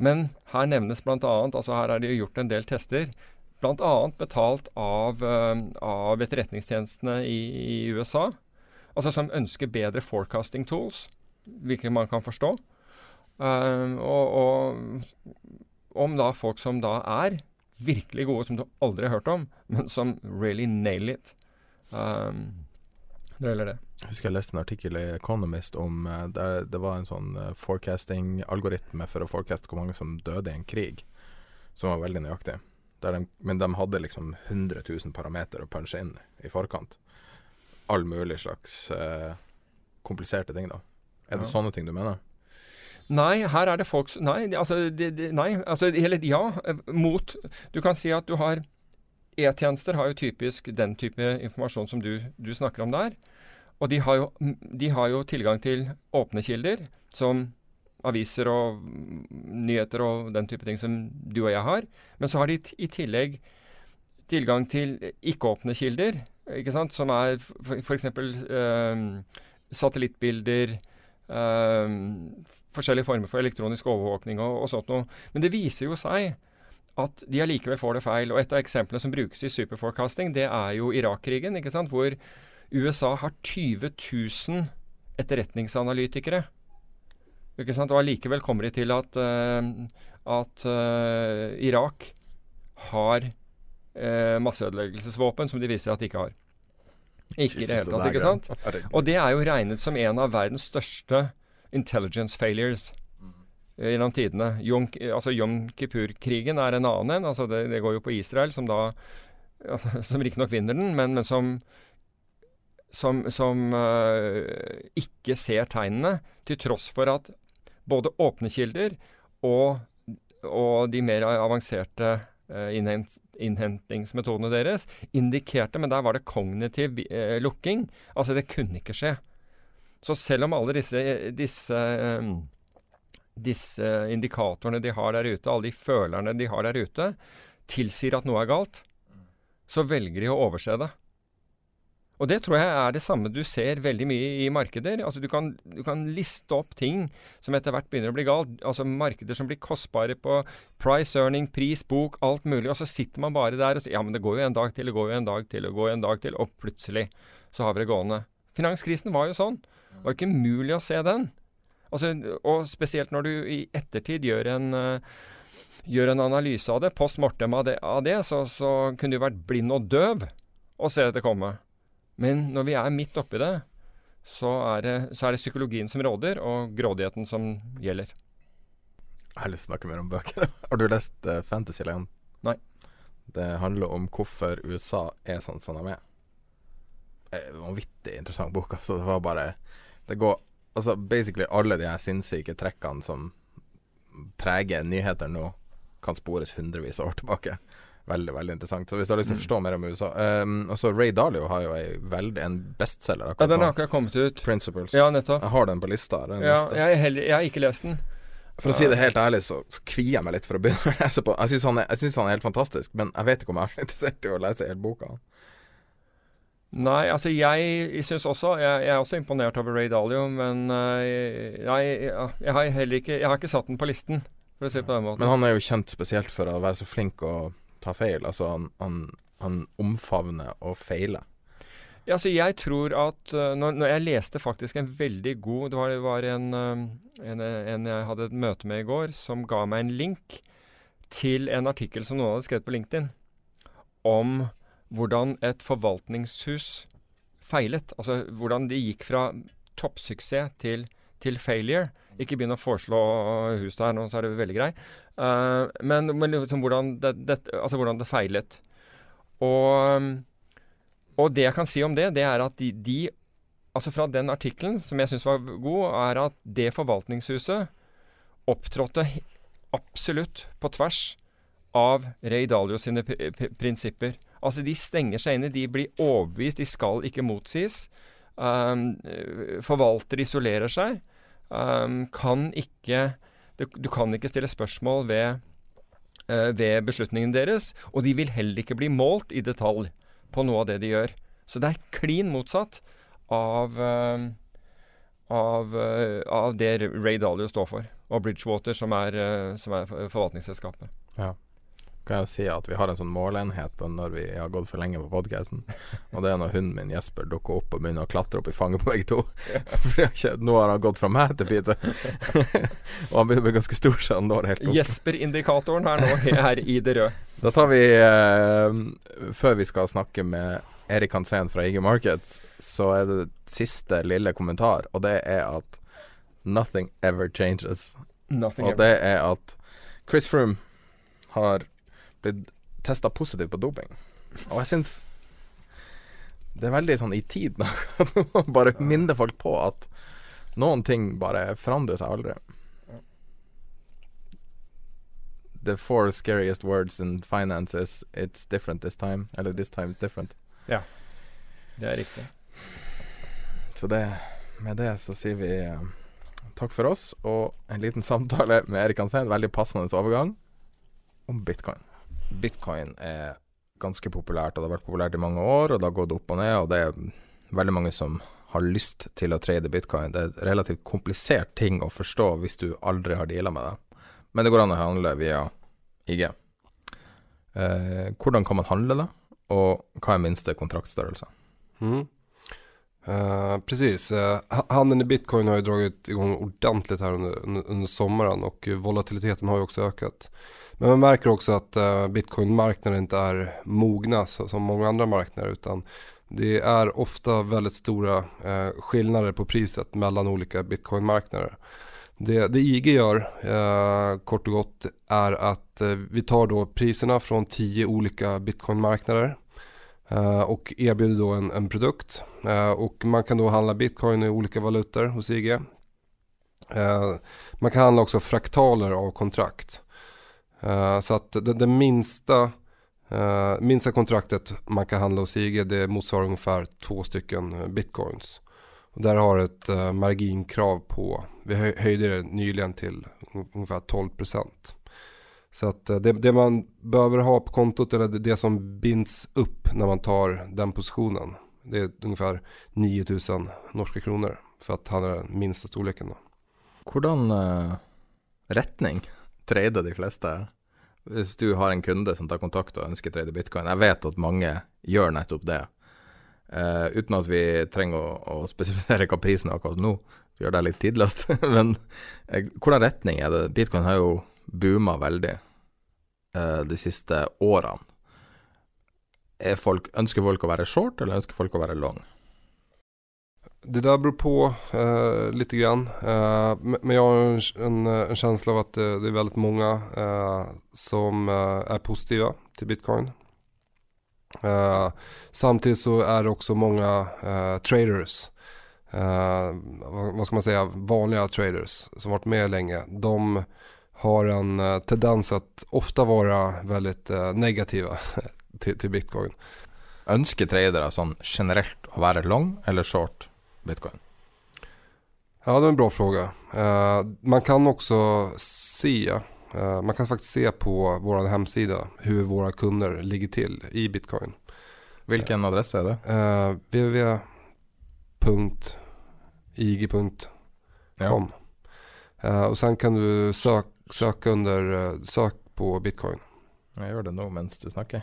Men her nevnes bl.a. Altså her er det gjort en del tester. Bl.a. betalt av, eh, av etterretningstjenestene i, i USA. Altså som ønsker bedre forecasting tools, hvilket man kan forstå. Uh, og, og om da folk som da er virkelig gode, som du aldri har hørt om, men som really nail it. Um, det gjelder det. Jeg husker jeg leste en artikkel i Economist om eh, der det var en sånn eh, forecasting-algoritme for å forecaste hvor mange som døde i en krig, som var veldig nøyaktig. De, men de hadde liksom 100 000 parameter å punche inn i forkant. All mulig slags eh, kompliserte ting, da. Er det Ja. sånne ting du mener? Nei, her er det folk s- Nei, altså, de, de, nei, altså Eller ja, eh, mot Du kan si at du har E-tjenester har jo typisk den type informasjon som du, du snakker om der. Og de har, jo, de har jo tilgang til åpne kilder, som aviser og nyheter og den type ting som du og jeg har. Men så har de i tillegg tilgang til ikke-åpne kilder, ikke sant? som er f.eks. Eh, satellittbilder, eh, forskjellige former for elektronisk overvåkning og, og sånt noe. Men det viser jo seg at de allikevel får det feil. Og et av eksemplene som brukes i superforecasting, det er jo Irak-krigen, ikke sant? hvor USA har 20 000 etterretningsanalytikere. Ikke sant? Og allikevel kommer de til at, uh, at uh, Irak har eh, masseødeleggelsesvåpen som de viser at de ikke har. Ikke i det hele tatt, ikke sant? Og det er jo regnet som en av verdens største intelligence failures eh, gjennom tidene. Jom, altså Jom Kippur-krigen er en annen en. Altså det, det går jo på Israel, som da altså, Som riktignok vinner den, men, men som som, som uh, ikke ser tegnene, til tross for at både åpne kilder og, og de mer avanserte innhent, innhentingsmetodene deres indikerte, men der var det kognitiv eh, lukking. Altså, det kunne ikke skje. Så selv om alle disse, disse, eh, disse indikatorene de har der ute, alle de følerne de har der ute, tilsier at noe er galt, så velger de å overse det. Og det tror jeg er det samme du ser veldig mye i markeder. Altså du kan, du kan liste opp ting som etter hvert begynner å bli galt. Altså markeder som blir kostbare på price earning, pris, bok, alt mulig. Og så sitter man bare der og sier ja, men det går jo en dag til, det går jo en dag til, det går jo en dag til. Og plutselig så har vi det gående. Finanskrisen var jo sånn. Det var ikke mulig å se den. Altså, og spesielt når du i ettertid gjør en uh, gjør en analyse av det, post mortem av det, av det så, så, kunne du vært blind og døv og se det komme. Men når vi er midt oppi det, så er det, så er det psykologien som råder, og grådigheten som gjelder. Jeg har lyst til å snakke mer om bøker. har du lest uh, Fantasyland? Nei. Det handler om hvorfor USA er sånn som de er. Eh, vanvittig interessant bok. Altså, det var bare Det går Altså basically alle de her sinnssyke trekkene som preger nyheter nå, kan spores hundrevis av år tilbake. Veldig veldig interessant. Så Hvis du har lyst til å forstå mer om USA um, også Ray Dalio har jo ei veldig, en bestselger. Ja, Den har akkurat kommet ut. 'Principles'. Ja, nettopp. Jeg har den på lista. Den ja, jeg, heller, jeg, har ikke lest den. For å si det helt ærlig, så kvier jeg meg litt for å begynne å lese på. Jeg syns han, han, er helt fantastisk, men jeg vet ikke om jeg er så interessert i å lese hele boka. Nei, altså jeg, jeg syns også jeg, jeg, er også imponert over Ray Dalio, men uh, jeg, jeg, har heller ikke Jeg har ikke satt den på listen, for å si det på den måten. Men han er jo kjent spesielt for å være så flink og ta feil. Altså han, han, han omfavner og feiler. Ja, altså jeg tror at uh, når, når, jeg leste faktisk en veldig god Det var, var en, uh, en, en, jeg hadde et møte med i går, som ga meg en link til en artikkel som noen hadde skrevet på LinkedIn om hvordan et forvaltningshus feilet. Altså hvordan de gikk fra toppsuksess til, til failure. Ikke begynn å foreslå hus der nå, så er det veldig grei. Uh, men, men liksom hvordan, det, det, altså hvordan det feilet. Og, og, det jeg kan si om det, det er at de, de Altså fra den artikkelen, som jeg syns var god, er at det forvaltningshuset opptrådte absolutt på tvers av Ray Dalio sine prinsipper. Altså, de stenger seg inne. De blir overbevist. De skal ikke motsies. Um, forvalter isolerer seg um, kan ikke du, du, kan ikke stille spørsmål ved, uh, ved beslutningen deres, og de vil heller ikke bli målt i detalj på noe av det de gjør. Så det er klin motsatt av, uh, av, uh, av, det Ray Dalio står for, og Bridgewater, som er, som er forvaltningsselskapet. Ja kan jeg si at vi har en sånn målenhet på når vi har gått for lenge på podkasten. Og det er når hunden min Jesper dukker opp og begynner å klatre opp i fanget på begge to. For nå har han gått fra meg til Peter. og han begynner å bli ganske stor, så han når helt opp. Jesper-indikatoren er nå her i det røde. Da tar vi eh, Før vi skal snakke med Erik Hansen fra IG Markets, så er det siste lille kommentar, og det er at nothing ever changes. Nothing og ever. det er at Chris Froome har blitt testa positivt på doping. Og jeg syns det er veldig sånn i tid nå. bare minne folk på at noen ting bare forandrer seg aldri. The four scariest words in finances 'it's different this time'. Eller 'this time it's different'. Ja, det er riktig. Så det, med det så sier vi uh, takk for oss, og en liten samtale med Erik Hansen. Veldig passende overgang om bitcoin bitcoin er ganske populært, og det har vært populært i mange år, og det har gått opp og ned, og det er veldig mange som har lyst til å trade bitcoin. Det er et relativt komplisert ting å forstå hvis du aldri har deala med det. Men det går an å handle via IG. Eh, hvordan kan man handle det, og hva er minste kontraktstørrelse? Mm. Uh, precis, uh, handeln i bitcoin har ju dragit igång ordentligt här under, under, sommaren och volatiliteten har ju också ökat. Men man märker också att uh, bitcoinmarknaden inte är mogna så, som många andra marknader utan det är ofta väldigt stora uh, skillnader på priset mellan olika bitcoinmarknader. Det, det IG gör uh, kort och gott är att vi tar då priserna från tio olika bitcoinmarknader och erbjuder då en, en produkt och man kan då handla bitcoin i olika valutor hos IG. man kan handla också fraktaler av kontrakt. Uh, så att det, det minsta, uh, minsta kontraktet man kan handla hos IG det motsvarar ungefär två stycken eh, bitcoins. Och där har ett marginkrav på, vi höjde det nyligen till ungefär 12%. Så att det, det, man behöver ha på kontot eller det, som binds upp när man tar den positionen. Det är ungefär 9000 norska kronor för att handla den minsta storleken. Hvordan uh, retning trader de fleste? Hvis du har en kunde som tar kontakt og ønsker å trade bitcoin, jeg vet at mange gjør nettopp det. Uh, uten at vi trenger å, å, spesifisere hva prisen er akkurat nå, vi gjør det litt tidløst. Men uh, hvordan retning er det? Bitcoin har jo booma veldig de siste årene. Folk, ønsker folk å være short, eller ønsker folk å være long? Det där beror på eh, lite grann. Eh, men jag har en, en, en, känsla av att det, det är väldigt många eh, som eh, är positiva till bitcoin. Eh, samtidigt så är det också många eh, traders, vad, vad, ska man säga, vanliga traders som varit med länge. De har en tendens att ofta vara väldigt negativa till, till bitcoin. Ønsker tradere sånn generelt å være long eller short? Bitcoin? Ja, det är en bra fråga. Uh, man kan också se, uh, man kan faktiskt se på vår hemsida hur våra kunder ligger till i bitcoin. Vilken adress är det? Uh, eh, www.ig.com ja. Och sen kan du sök, söka under sök på bitcoin. Jag gör det nog medan du snackar.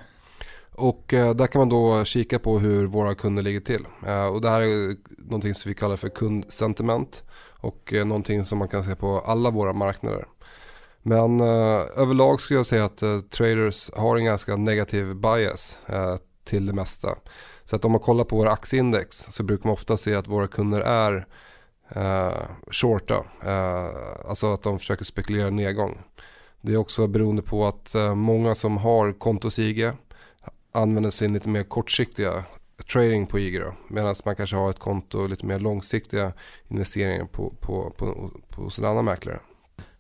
Och eh, där kan man då kika på hur våra kunder ligger till. Eh, och det här är någonting som vi kallar för kundsentiment och eh, någonting som man kan se på alla våra marknader. Men eh, överlag skulle jag säga att eh, traders har en ganska negativ bias eh, till det mesta. Så att om man kollar på våra aktieindex så brukar man ofta se att våra kunder är shorta. Alltså att de försöker spekulera nedgång. Det är också beroende på att många som har kontos IG använder sin lite mer kortsiktiga trading på IG. Medan man kanske har ett konto lite mer långsiktiga investeringar på, på, på, på hos en annen mäklare.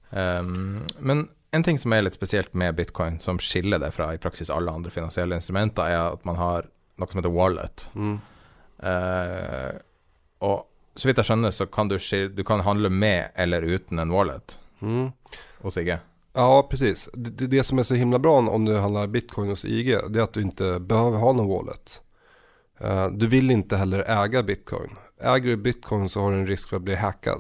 Um, men en ting som er litt spesielt med bitcoin, som skiller det fra i praksis alle andre finansielle instrumenter, er at man har noe som heter wallet. Mm. Uh, og så vidt jeg skjønner, så kan du, du kan handle med eller uten en wallet mm. hos IG. Ja, precis. Det, det, som är så himla bra om du handlar bitcoin hos IG, det är att du inte behöver ha någon wallet. Uh, du vill inte heller äga bitcoin. Äger du bitcoin så har du en risk för att bli hackad.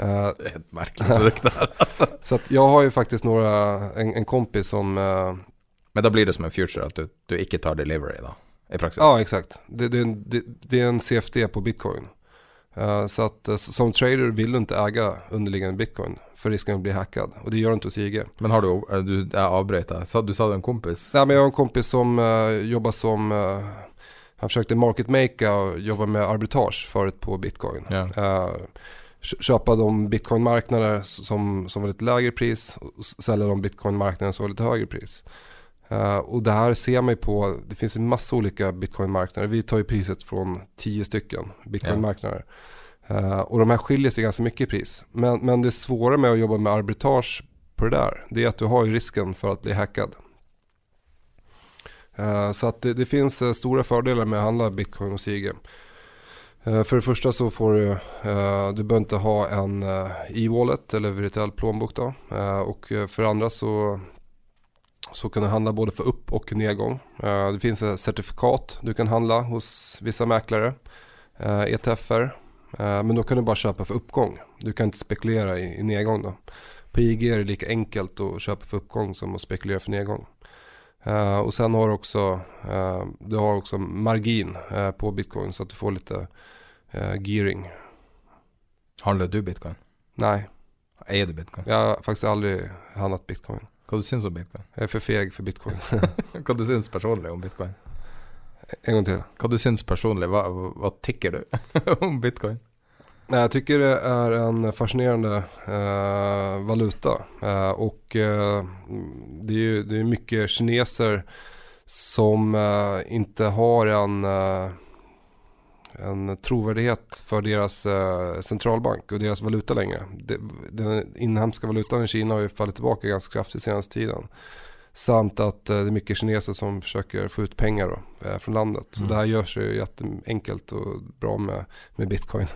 Uh, det är ett märkligt där alltså. Så att jag har ju faktiskt några, en, en kompis som... Uh, Men då blir det som en future att du, du inte tar delivery då? I praxis? Ja, exakt. Det, det, det, det är en CFD på bitcoin. Uh, så att uh, som trader vill du inte äga underliggande bitcoin för risken att bli hackad. Och det gör du inte hos IG. Men har du, eh, du jag avbröt där. Du sa du en kompis? Nej men jag har en kompis som uh, jobbar som, han försökte market makea och jobba med arbitrage förut på bitcoin. Yeah. köpa de bitcoinmarknader som, som var lite lägre pris och sälja de bitcoinmarknader som var lite högre pris. Uh, och det här ser man ju på, det finns en massa olika bitcoinmarknader. Vi tar ju priset från tio stycken bitcoinmarknader. Ja. Uh, och de här skiljer sig ganska mycket i pris. Men, men det svåra med att jobba med arbitrage på det där, det är att du har ju risken för att bli hackad. Uh, så att det, det finns stora fördelar med att handla bitcoin och IG. För det första så får du, du behöver inte ha en e-wallet eller virtuell plånbok då. Och för det andra så så kan du handla både för upp och nedgång. Eh, det finns certifikat du kan handla hos vissa mäklare, ETFer. Eh, e eh, men då kan du bara köpa för uppgång. Du kan inte spekulera i nedgång då. På IG är det lika enkelt att köpa för uppgång som att spekulera för nedgång. Och sen har du också, du har också margin på bitcoin så att du får lite gearing. Handlar du bitcoin? Nej. Är du bitcoin? Jag har faktiskt aldrig handlat bitcoin. Hva du syns om bitcoin? Jeg er for feg for bitcoin. Hva du syns personlig om bitcoin? En gang til. Hva du syns personlig, hva, hva tycker du om bitcoin? Jeg tycker det är en fascinerende eh, valuta eh, och eh, det är ju det är mycket kineser som eh, inte har en eh, en troverdighet för deras eh, centralbank och deras valuta längre. Det, den inhemska valutan i Kina har ju fallit tillbaka ganska kraftigt senaste tiden. Samt att eh, det är mycket kineser som försöker få ut pengar då, eh, från landet. Så mm. det här görs ju jätteenkelt och bra med, med bitcoin.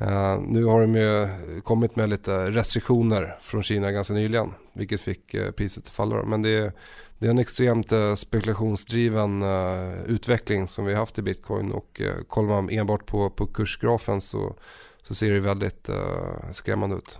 Uh, nu har de ju kommit med lite restriktioner från Kina ganska nyligen. Vilket fick uh, priset att falla. Men det är, det är en extremt uh, spekulationsdriven utveckling som vi har haft i bitcoin. Och kollar man enbart på, på kursgrafen så, så ser det väldigt skrämmande ut.